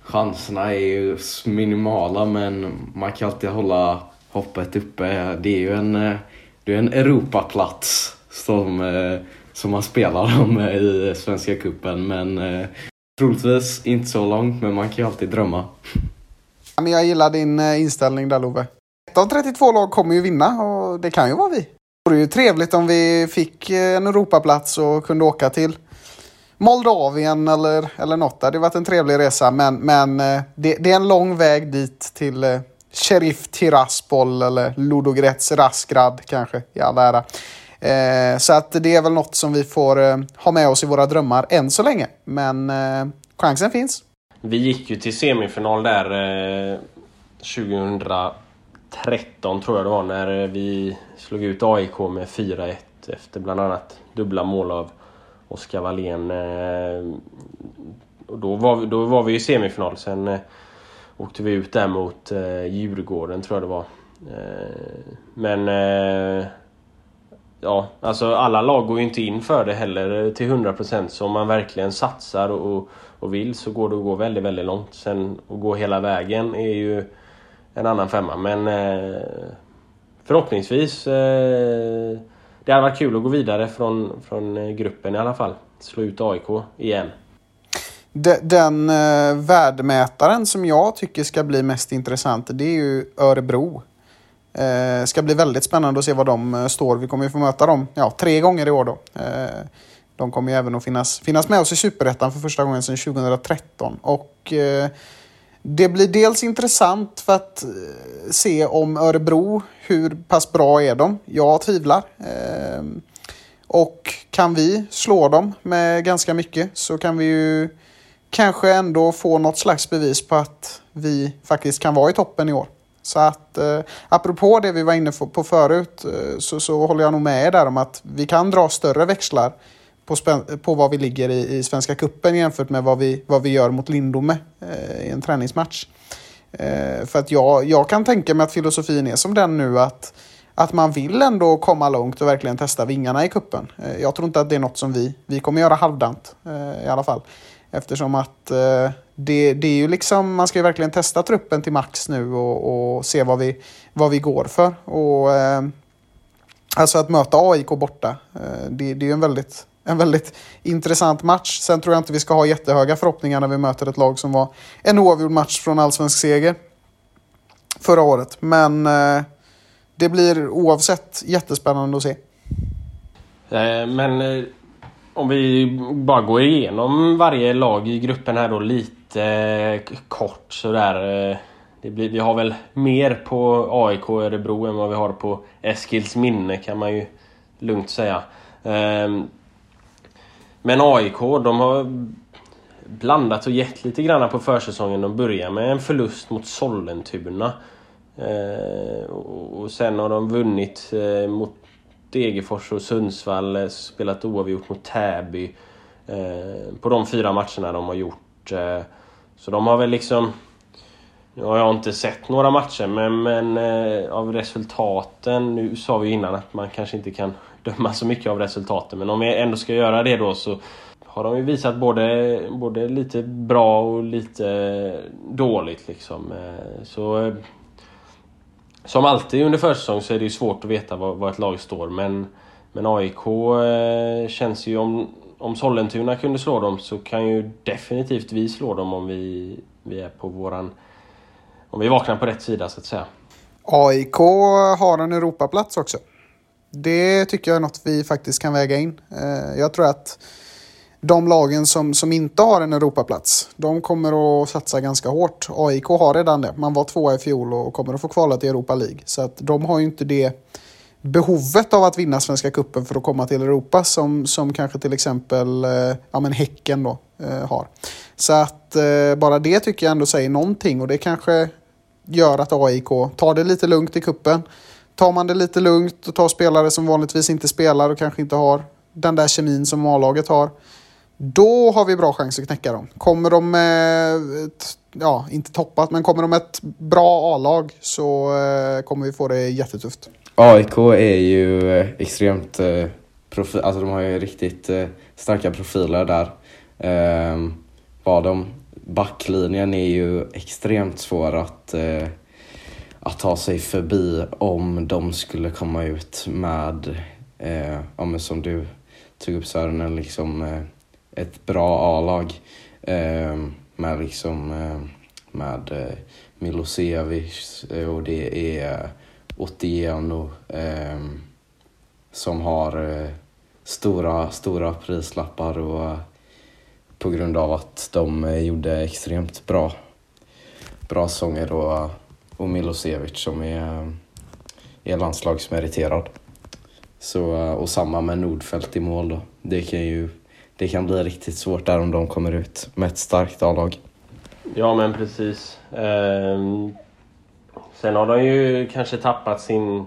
chanserna är ju minimala men man kan alltid hålla hoppet uppe. Det är ju en, eh, det är en Europaplats som, eh, som man spelar om eh, i Svenska Cupen men troligtvis inte så långt men man kan ju alltid drömma. Ja, Men jag gillar din inställning där Love. Ett av 32 lag kommer ju vinna och det kan ju vara vi. Det vore ju trevligt om vi fick en Europaplats och kunde åka till Moldavien eller, eller något. Det hade varit en trevlig resa men, men det, det är en lång väg dit till Sheriff Tiraspol eller Ludogorets Rasgrad kanske i all ära. Eh, så att det är väl något som vi får eh, ha med oss i våra drömmar än så länge. Men eh, chansen finns. Vi gick ju till semifinal där eh, 2013 tror jag det var när eh, vi slog ut AIK med 4-1 efter bland annat dubbla mål av Oskar Wallén. Eh, och då, var vi, då var vi i semifinal. Sen eh, åkte vi ut där mot eh, Djurgården tror jag det var. Eh, men eh, ja, alltså alla lag går ju inte in för det heller eh, till 100% så om man verkligen satsar och, och, vill så går det att gå väldigt, väldigt långt. Sen att gå hela vägen är ju en annan femma men eh, förhoppningsvis eh, det hade varit kul att gå vidare från, från eh, gruppen i alla fall. Slå ut AIK igen. De- Den eh, värdemätaren som jag tycker ska bli mest intressant det är ju Örebro. Eh, ska bli väldigt spännande att se var de eh, står. Vi kommer ju få möta dem ja, tre gånger i år då. Eh, de kommer ju även att finnas, finnas med oss i Superettan för första gången sedan 2013. Och eh, det blir dels intressant för att eh, se om Örebro, hur pass bra är de? Jag tvivlar. Eh, och kan vi slå dem med ganska mycket så kan vi ju kanske ändå få något slags bevis på att vi faktiskt kan vara i toppen i år. Så att eh, apropå det vi var inne på förut eh, så, så håller jag nog med er där om att vi kan dra större växlar på, på vad vi ligger i, i Svenska Kuppen jämfört med vad vi, vad vi gör mot Lindome eh, i en träningsmatch. Eh, för att jag, jag kan tänka mig att filosofin är som den nu att, att man vill ändå komma långt och verkligen testa vingarna i kuppen. Eh, jag tror inte att det är något som vi, vi kommer göra halvdant eh, i alla fall. Eftersom att eh, det, det är ju liksom, man ska ju verkligen testa truppen till max nu och, och se vad vi, vad vi går för. Och, eh, alltså att möta AIK borta, eh, det, det är ju en väldigt, en väldigt intressant match. Sen tror jag inte vi ska ha jättehöga förhoppningar när vi möter ett lag som var en oavgjord match från allsvensk seger förra året. Men eh, det blir oavsett jättespännande att se. Eh, men eh, om vi bara går igenom varje lag i gruppen här då lite eh, kort sådär. Eh, det blir, vi har väl mer på AIK och Örebro än vad vi har på Eskils minne kan man ju lugnt säga. Ehm, men AIK de har blandat och gett lite grann på försäsongen. De börjar med en förlust mot Sollentuna. Ehm, och sen har de vunnit eh, mot Degerfors och Sundsvall, eh, spelat oavgjort mot Täby. Eh, på de fyra matcherna de har gjort. Eh, så de har väl liksom... Nu har jag inte sett några matcher men, men eh, av resultaten, nu sa vi ju innan att man kanske inte kan döma så mycket av resultaten men om vi ändå ska göra det då så har de ju visat både, både lite bra och lite dåligt liksom. Eh, Så eh, som alltid under försäsong så är det ju svårt att veta var, var ett lag står men, men AIK eh, känns ju om, om Sollentuna kunde slå dem så kan ju definitivt vi slå dem om vi, vi är på våran... Om vi vaknar på rätt sida så att säga. AIK har en Europaplats också. Det tycker jag är något vi faktiskt kan väga in. Eh, Jag tror att de lagen som, som inte har en Europaplats, de kommer att satsa ganska hårt. AIK har redan det. Man var tvåa i fjol och kommer att få kvala till Europa League. Så att de har ju inte det behovet av att vinna Svenska Cupen för att komma till Europa som, som kanske till exempel eh, ja, men Häcken då, eh, har. Så att eh, bara det tycker jag ändå säger någonting och det kanske gör att AIK tar det lite lugnt i kuppen. Tar man det lite lugnt och tar spelare som vanligtvis inte spelar och kanske inte har den där kemin som A-laget har. Då har vi bra chans att knäcka dem. Kommer de med, ett, ja, inte toppat, men kommer de med ett bra A-lag så eh, kommer vi få det jättetufft. AIK är ju eh, extremt eh, profil, alltså de har ju riktigt eh, starka profiler där. Eh, vad de, backlinjen är ju extremt svår att, eh, att ta sig förbi om de skulle komma ut med, eh, ja, men som du tog upp Sören, liksom eh, ett bra A-lag eh, med liksom eh, med eh, Milosevic eh, och det är Otieno eh, som har eh, stora, stora prislappar och eh, på grund av att de eh, gjorde extremt bra, bra sånger och, och Milosevic som är, eh, är landslagsmeriterad. Så, och samma med Nordfeldt i mål då. Det kan ju det kan bli riktigt svårt där om de kommer ut med ett starkt A-lag. Ja men precis. Eh, sen har de ju kanske tappat sin,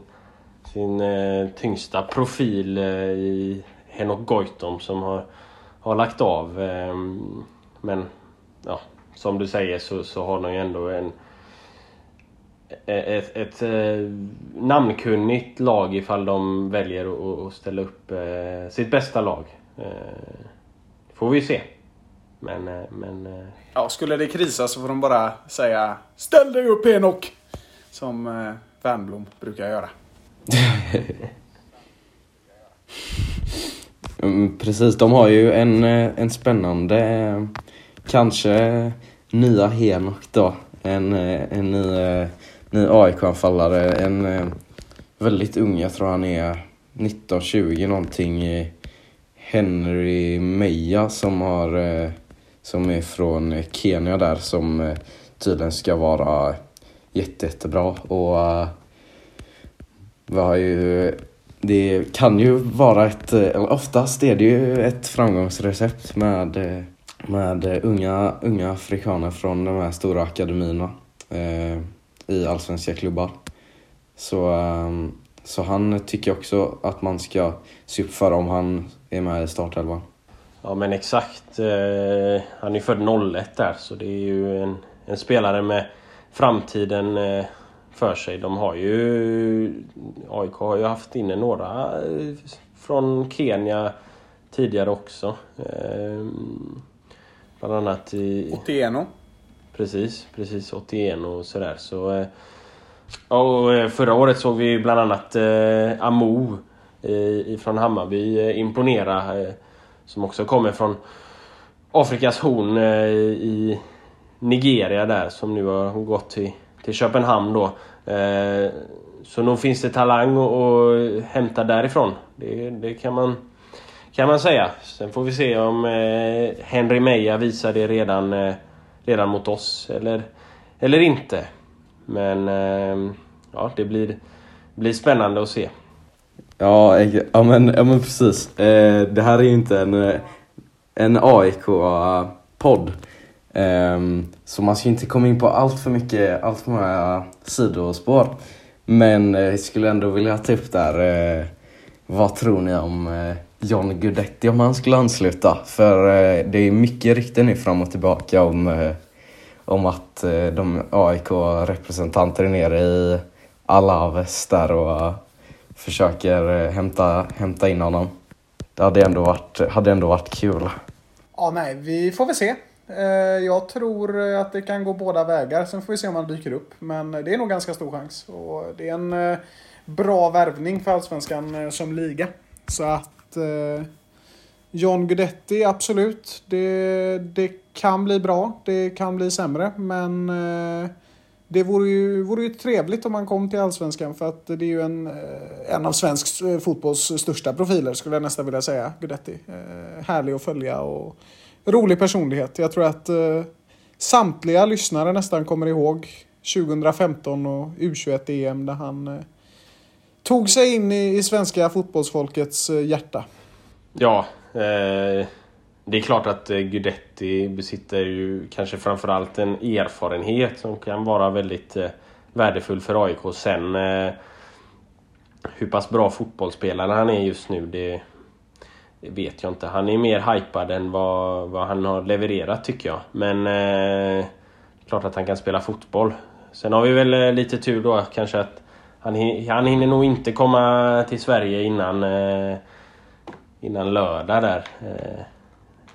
sin eh, tyngsta profil eh, i Henok Goitom som har, har lagt av. Ehm, men ja, som du säger så, så har de ju ändå en e-, e-, ett, ett, ett namnkunnigt lag ifall de väljer att, att ställa upp eh, sitt bästa lag. Ehm, Får vi se. Men, eh, men eh, Ja, skulle det krisa så får de bara säga Ställ dig upp Enok! Som eh, Wernbloom brukar göra. Mm, precis, de har ju en, eh, en spännande, kanske nya Henok då. En, en ny, ny AIK-anfallare. En väldigt ung, jag tror han är 19-20 någonting. Henry Meja som, har, eh, som är från Kenya där som eh, tydligen ska vara jätte, jättebra. Och eh, vi har ju det kan ju vara ett, eller oftast är det ju ett framgångsrecept med, med unga, unga afrikaner från de här stora akademierna eh, i allsvenska klubbar. Så, eh, så han tycker också att man ska se upp för om han är med i startelvan. Ja men exakt. Eh, han är född 01 där så det är ju en, en spelare med framtiden eh, för sig. De har ju... AIK har ju haft inne några eh, från Kenya tidigare också. Eh, bland annat i... Otieno. Precis, precis. 81 och sådär. Så, eh, och förra året såg vi bland annat eh, Amo eh, från Hammarby eh, imponera. Eh, som också kommer från Afrikas horn eh, i Nigeria där som nu har gått till, till Köpenhamn då. Så nog finns det talang att- hämta därifrån. Det, det kan, man, kan man säga. Sen får vi se om Henry Meja visar det redan, redan mot oss eller, eller inte. Men ja, det blir, blir spännande att se. Ja, ja, men, ja men precis. Eh, det här är ju inte en, eh, en AIK-podd. Eh, så man ska inte komma in på allt för mycket, allt för många sidospår. Men eh, jag skulle ändå vilja ta upp där, eh, vad tror ni om eh, John Guidetti om han skulle ansluta? För eh, det är mycket rykten nu fram och tillbaka om, eh, om att eh, de AIK-representanter är nere i Alaves där och försöker eh, hämta, hämta in honom. Det hade ändå varit, hade ändå varit kul. Ja, nej, vi får väl se. Eh, jag tror eh, att det kan gå båda vägar. Sen får vi se om han dyker upp. Men det är nog ganska stor chans. Och det är en bra värvning för Allsvenskan som liga. Så att John Guidetti, absolut. Det, det kan bli bra. Det kan bli sämre. Men eh, det vore ju, vore ju trevligt om han kom till Allsvenskan. För att det är ju en, eh, en av svensk eh, fotbolls största profiler skulle jag nästan vilja säga. Guidetti. Eh, härlig att följa och rolig personlighet. Jag tror att eh, samtliga lyssnare nästan kommer ihåg 2015 och U21-EM där han eh, tog sig in i, i svenska fotbollsfolkets eh, hjärta. Ja, eh, det är klart att eh, Gudetti Guidetti besitter ju kanske framförallt en erfarenhet som kan vara väldigt eh, värdefull för AIK. Sen eh, hur pass bra fotbollsspelare han är just nu, det, det vet jag inte. Han är mer hypad än vad, vad han har levererat tycker jag. Men eh, klart att han kan spela fotboll. Sen har vi väl lite tur då kanske att han, han hinner nog inte komma till Sverige innan, eh, innan lördag där. Eh,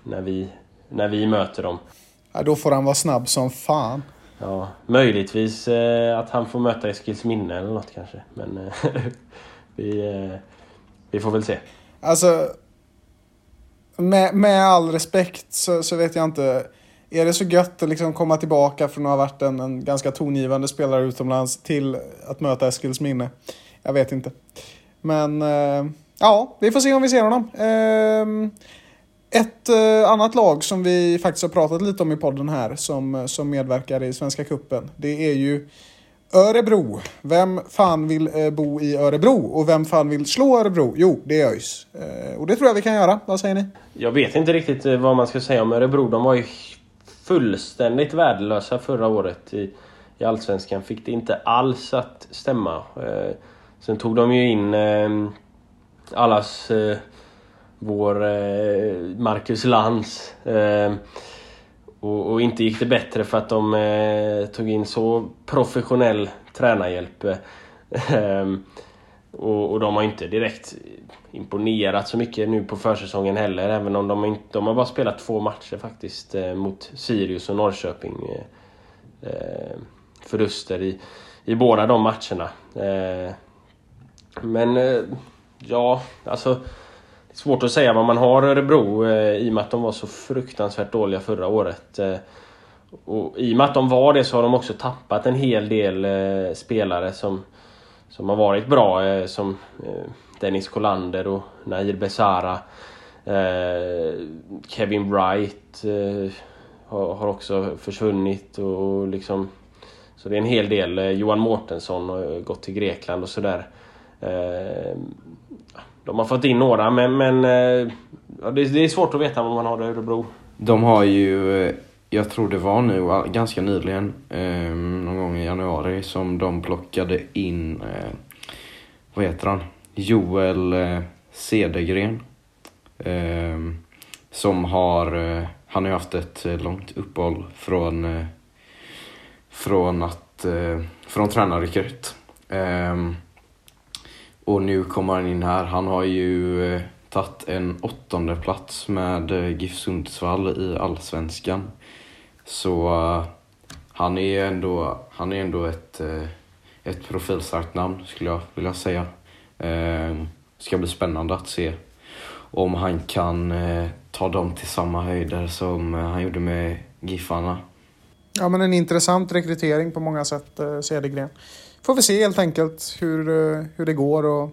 när, vi, när vi möter dem. Ja, då får han vara snabb som fan. Ja, möjligtvis eh, att han får möta Eskilsminne eller något kanske. Men eh, vi, eh, vi får väl se. Alltså, med, med all respekt så, så vet jag inte. Är det så gött att liksom komma tillbaka från att ha varit en, en ganska tongivande spelare utomlands till att möta Eskilsminne? Jag vet inte. Men eh, ja, vi får se om vi ser honom. Ett eh, annat lag som vi faktiskt har pratat lite om i podden här som, eh, som medverkar i Svenska Kuppen det är ju Örebro. Vem fan vill eh, bo i Örebro? Och vem fan vill slå Örebro? Jo, det är ÖIS. Eh, och det tror jag vi kan göra. Vad säger ni? Jag vet inte riktigt eh, vad man ska säga om Örebro. De var ju fullständigt värdelösa förra året i, i Allsvenskan. Fick det inte alls att stämma. Eh, sen tog de ju in eh, allas eh, vår eh, Marcus Lantz. Eh, och, och, inte gick det bättre för att de eh, tog in så professionell tränarhjälp. Ehm, och, och, de har inte direkt imponerat så mycket nu på försäsongen heller. Även om de, inte, de har bara spelat två matcher faktiskt eh, mot Sirius och Norrköping. Eh, eh förluster i, i båda de matcherna. Eh, men eh, ja, alltså Svårt att säga vad man har Örebro eh, i och med att de var så fruktansvärt dåliga förra året. Eh, och I och med att de var det så har de också tappat en hel del eh, spelare som, som har varit bra. Som Dennis Kolander och Nair Besara. Kevin Wright har, också försvunnit. Och liksom, så det är en hel del. Johan Mårtensson har gått till Grekland och sådär. De har fått in några men, men eh, ja, det, det, är svårt att veta vad man har i Örebro. De har ju, eh, jag tror det var nu ganska nyligen, eh, någon gång i januari, som de plockade in, eh, vad heter han? Joel eh, Cedergren. Eh, som har, eh, han har ju haft ett eh, långt uppehåll från, från att, från tränarrekryt. Och nu kommer han in här. Han har ju eh, tagit en åttonde plats med eh, GIF Sundsvall i Allsvenskan. Så uh, han är ändå, han är ändå ett, uh, ett profilstarkt namn skulle jag vilja säga. Uh, ska bli spännande att se om han kan eh, ta dem till samma höjder som han gjorde med Giffarna. Ja men en intressant rekrytering på många sätt, Cedergren får vi se helt enkelt hur, eh, hur det går och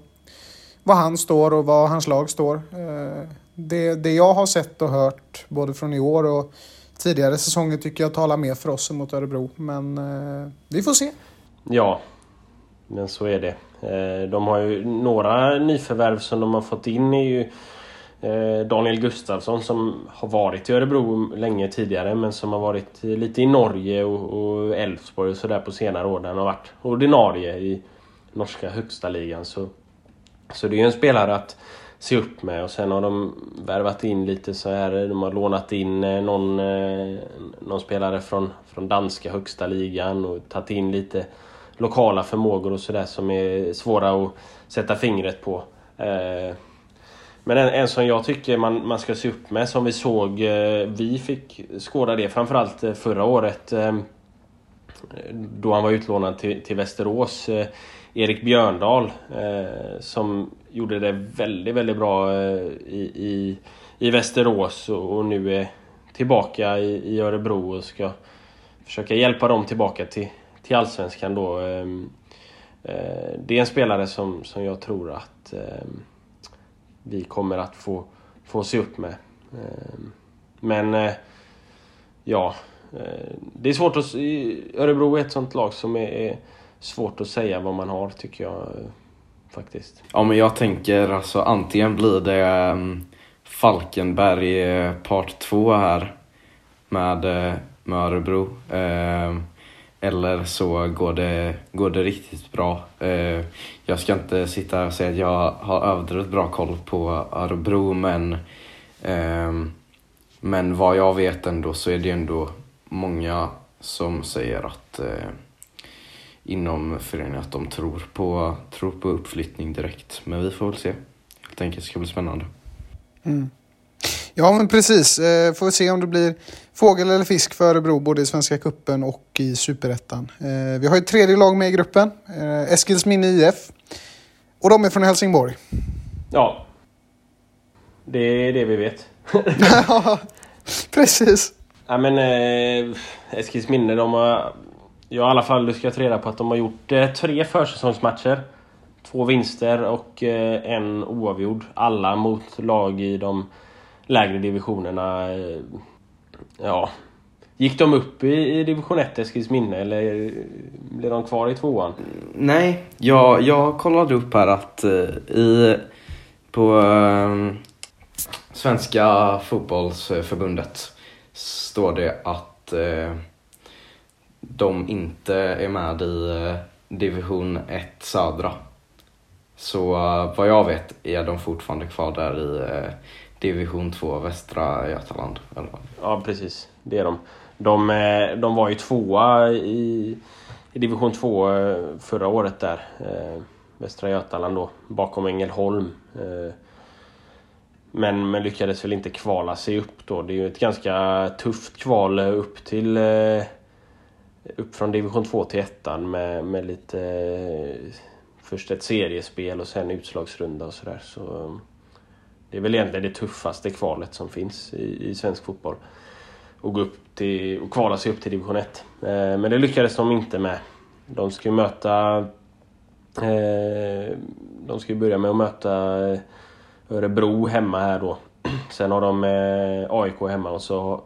var han står och var hans lag står. Eh, det, det jag har sett och hört både från i år och tidigare säsonger tycker jag talar mer för oss än mot Örebro. Men eh, vi får se. Ja, men så är det. De har ju några nyförvärv som de har fått in är ju Eh, Daniel Gustafsson som har varit i Örebro länge tidigare men som har varit lite i Norge och Elfsborg och sådär på senare år. Där han har varit ordinarie i norska högsta ligan. Så, så det är ju en spelare att se upp med och sen har de värvat in lite så här. De har lånat in eh, någon, eh, någon spelare från, från danska högsta ligan och tagit in lite lokala förmågor och sådär som är svåra att sätta fingret på. Men en, en som jag tycker man, man ska se upp med, som vi såg, eh, vi fick skåda det framförallt eh, förra året. Eh, då han var utlånad till, till Västerås. Eh, Erik Björndal eh, som gjorde det väldigt, väldigt bra i, i, i Västerås och, nu är tillbaka i, i Örebro och ska försöka hjälpa dem tillbaka till, till Allsvenskan då. Ehm, det är en spelare som, som jag tror att ehm, vi kommer att få, få se upp med. Eh, men eh, ja, eh, det är svårt att... Örebro är ett sånt lag som är svårt att säga vad man har tycker jag faktiskt. Ja men jag tänker alltså antingen blir det Falkenberg part 2 här med, med Örebro. Eller så går det, går det riktigt bra. Eh, jag ska inte sitta här och säga att jag har överdrivet bra koll på Örebro men, ehm, men vad jag vet ändå så är det ändå många som säger att eh, inom föreningen att de tror på, tror på uppflyttning direkt. Men vi får väl se. Helt enkelt, det ska bli spännande. Mm. Ja, men precis. Eh, får vi se om det blir fågel eller fisk för Örebro både i Svenska Kuppen och i Superettan. Eh, vi har ett tredje lag med i gruppen, eh, Eskilsminne IF. Och de är från Helsingborg. Ja. Det är det vi vet. Ja, precis. Ja men eh, Eskilsminne, de har... Jag har i alla fall luskat reda på att de har gjort eh, tre försäsongsmatcher. Två vinster och eh, en oavgjord. Alla mot lag i de lägre divisionerna. Eh, ja. Gick de upp i, i division 1 Eskilsminne eller blev de kvar i tvåan? Nej, jag, jag kollade upp här att eh, i, på eh, Svenska fotbollsförbundet står det att eh, de inte är med i eh, division 1 södra. Så eh, vad jag vet är de fortfarande kvar där i eh, division 2 västra Götaland. Eller. Ja precis, det är de. De, eh, de var ju tvåa i, i division 2 eh, förra året där. Eh, västra Götaland då, bakom Ängelholm. Men, men lyckades väl inte kvala sig upp då. Det är ju ett ganska tufft kval upp till... Upp från division 2 till ettan med, med lite... Först ett seriespel och sen utslagsrunda och sådär. Så, det är väl egentligen det tuffaste kvalet som finns i, i svensk fotboll. Och, gå upp till, och kvala sig upp till division 1. Eh, men det lyckades de inte med. De ska ju möta... Eh, de ska ju börja med att möta eh, Örebro hemma här då. Sen har de eh, AIK hemma och så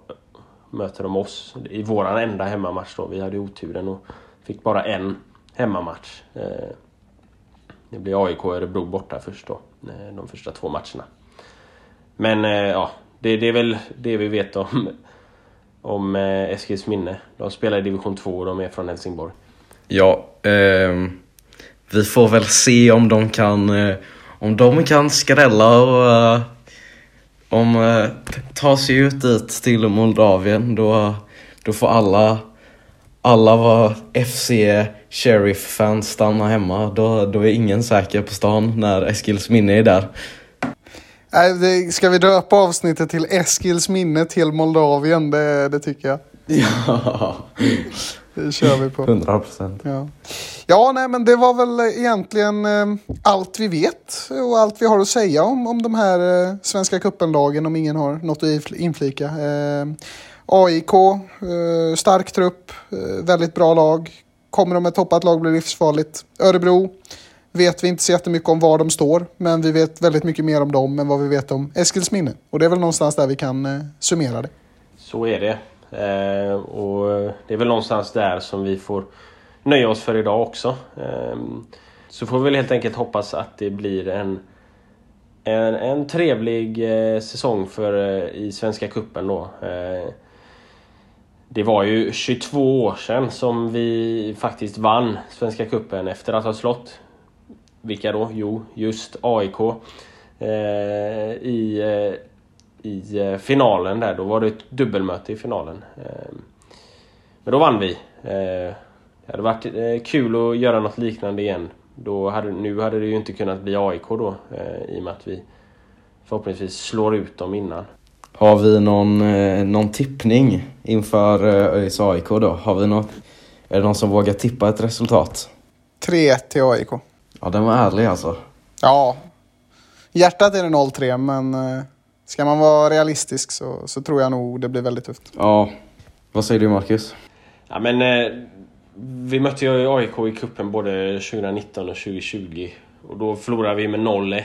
möter de oss i våran enda hemmamatch då. Vi hade oturen och fick bara en hemmamatch. Eh, det blir AIK och Örebro borta först då. Eh, de första två matcherna. Men eh, ja, det, det är väl det vi vet om, om eh, Eskils Eskilsminne. De spelar i division 2 och de är från Helsingborg. Ja, eh, vi får väl se om de kan, eh, om de kan skrälla och om eh, ta sig ut dit till Moldavien. Då, då får alla, alla var FC Sheriff-fans stanna hemma. Då, då är ingen säker på stan när Eskilsminne är där. Ska vi döpa avsnittet till Eskils minne till Moldavien? Det, det tycker jag. Ja, Det kör vi på. 100 procent. Ja. ja, nej men det var väl egentligen eh, allt vi vet och allt vi har att säga om, om de här eh, Svenska cupen-lagen om ingen har något att infl- inflika. Eh, AIK, stark trupp, väldigt bra lag. Kommer de ett toppat lag blir livsfarligt. Örebro vet vi inte så jättemycket om var de står, men vi vet väldigt mycket mer om dem än vad vi vet om Eskilsminne. Och det är väl någonstans där vi kan eh, summera det. Så är det. Eh, och det är väl någonstans där som vi får nöja oss för idag också. Eh, så får vi väl helt enkelt hoppas att det blir en, en, en trevlig eh, säsong för, eh, i Svenska Cupen då. Eh, det var ju 22 år sedan som vi faktiskt vann Svenska Cupen efter att ha slått vilka då? Jo, just AIK. Eh, I eh, i eh, finalen där. Då var det ett dubbelmöte i finalen. Eh, Men då vann vi. Eh, Det hade varit eh, kul att göra något liknande igen. Då hade, nu hade det ju inte kunnat bli AIK då eh, i och med att vi förhoppningsvis slår ut dem innan. Har vi någon, eh, någon tippning inför eh, ÖIS AIK då? Har vi något, är det någon som vågar tippa ett resultat? 3-1 till AIK. Ja, den var ärlig alltså. Ja, hjärtat är det 0-3 men eh, ska man vara realistisk så, så tror jag nog det blir väldigt tufft. Ja, vad säger du Marcus? Ja, men, eh, vi mötte ju AIK i kuppen både 2019 och 2020. Och då förlorade vi med 0-1.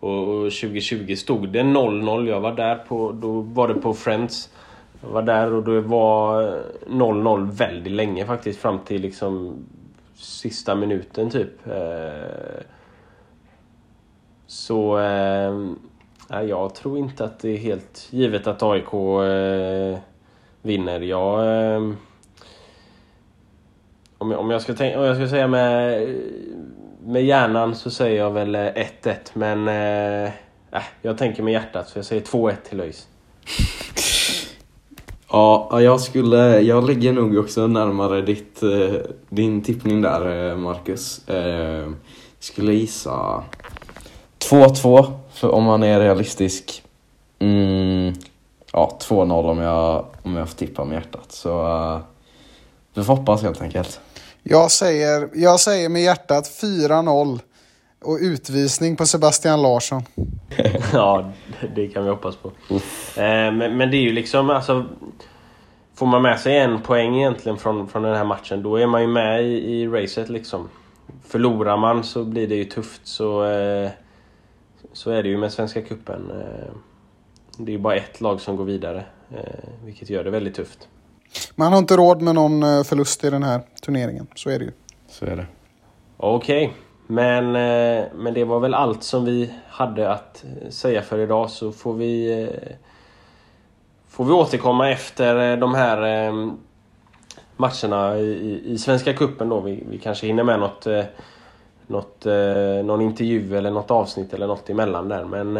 Och, och 2020 stod det 0-0. Jag var där på, då var det på Friends. Jag var där och det var eh, 0-0 väldigt länge faktiskt. Fram till liksom sista minuten typ. Eh, Så... Eh, jag tror inte att det är helt givet att AIK eh, vinner. Jag... Eh, om jag, om jag, ska, tänka, om jag ska säga med, med hjärnan så säger jag väl eh, 1-1 men Äh, jag tänker med hjärtat så jag säger 2-1 till ÖIS. Ja, jag skulle, jag ligger nog också närmare ditt, eh, din tippning där eh, Marcus. Jag skulle gissa 2-2 för om man är realistisk. Mm, ja, 2-0 om jag, om jag får tippa med hjärtat. Så vi får hoppas helt enkelt. Jag säger, jag säger med hjärtat 4-0 och utvisning på Sebastian Larsson. ja, det kan vi hoppas på. Eh, men, men, det är ju liksom, alltså... Får man med sig en poäng egentligen från, från den här matchen, då är man ju med i, i racet liksom. Förlorar man så blir det ju tufft, så... Eh, så är det ju med Svenska Cupen. Eh, det är ju bara ett lag som går vidare, eh, vilket gör det väldigt tufft. Man har inte råd med någon förlust i den här turneringen, så är det ju. Så är det. Okej, okay men, eh, men det var väl allt som vi hade att eh, säga för idag så får vi eh, får vi återkomma efter de här matcherna i, i Svenska Kuppen då. Vi, vi kanske hinner med något något, någon intervju eller något avsnitt eller något emellan där. Men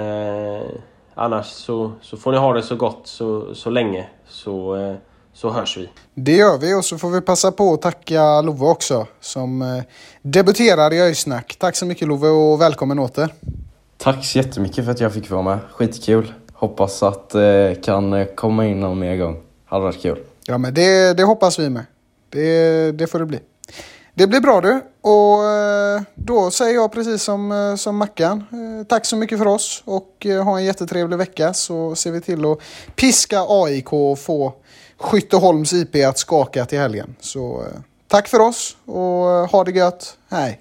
annars så, så får ni ha det så gott så, så länge så, så hörs vi. Det gör vi och så får vi passa på att tacka Love också som eh, debuterar i Öjsnack. Tack så mycket Love och välkommen åter. Tack så jättemycket för att jag fick vara med. Skitkul. Hoppas att eh, kan eh, komma in någon mer gång. Hade varit kul. Ja men det, det hoppas vi med. Det, det får det bli. Det blir bra du. Och då säger jag precis som, som Mackan. Tack så mycket för oss och ha en jättetrevlig vecka så ser vi till att piska AIK och få Skytteholms IP att skaka till helgen. Så eh, tack för oss och eh, ha det gött. Hej!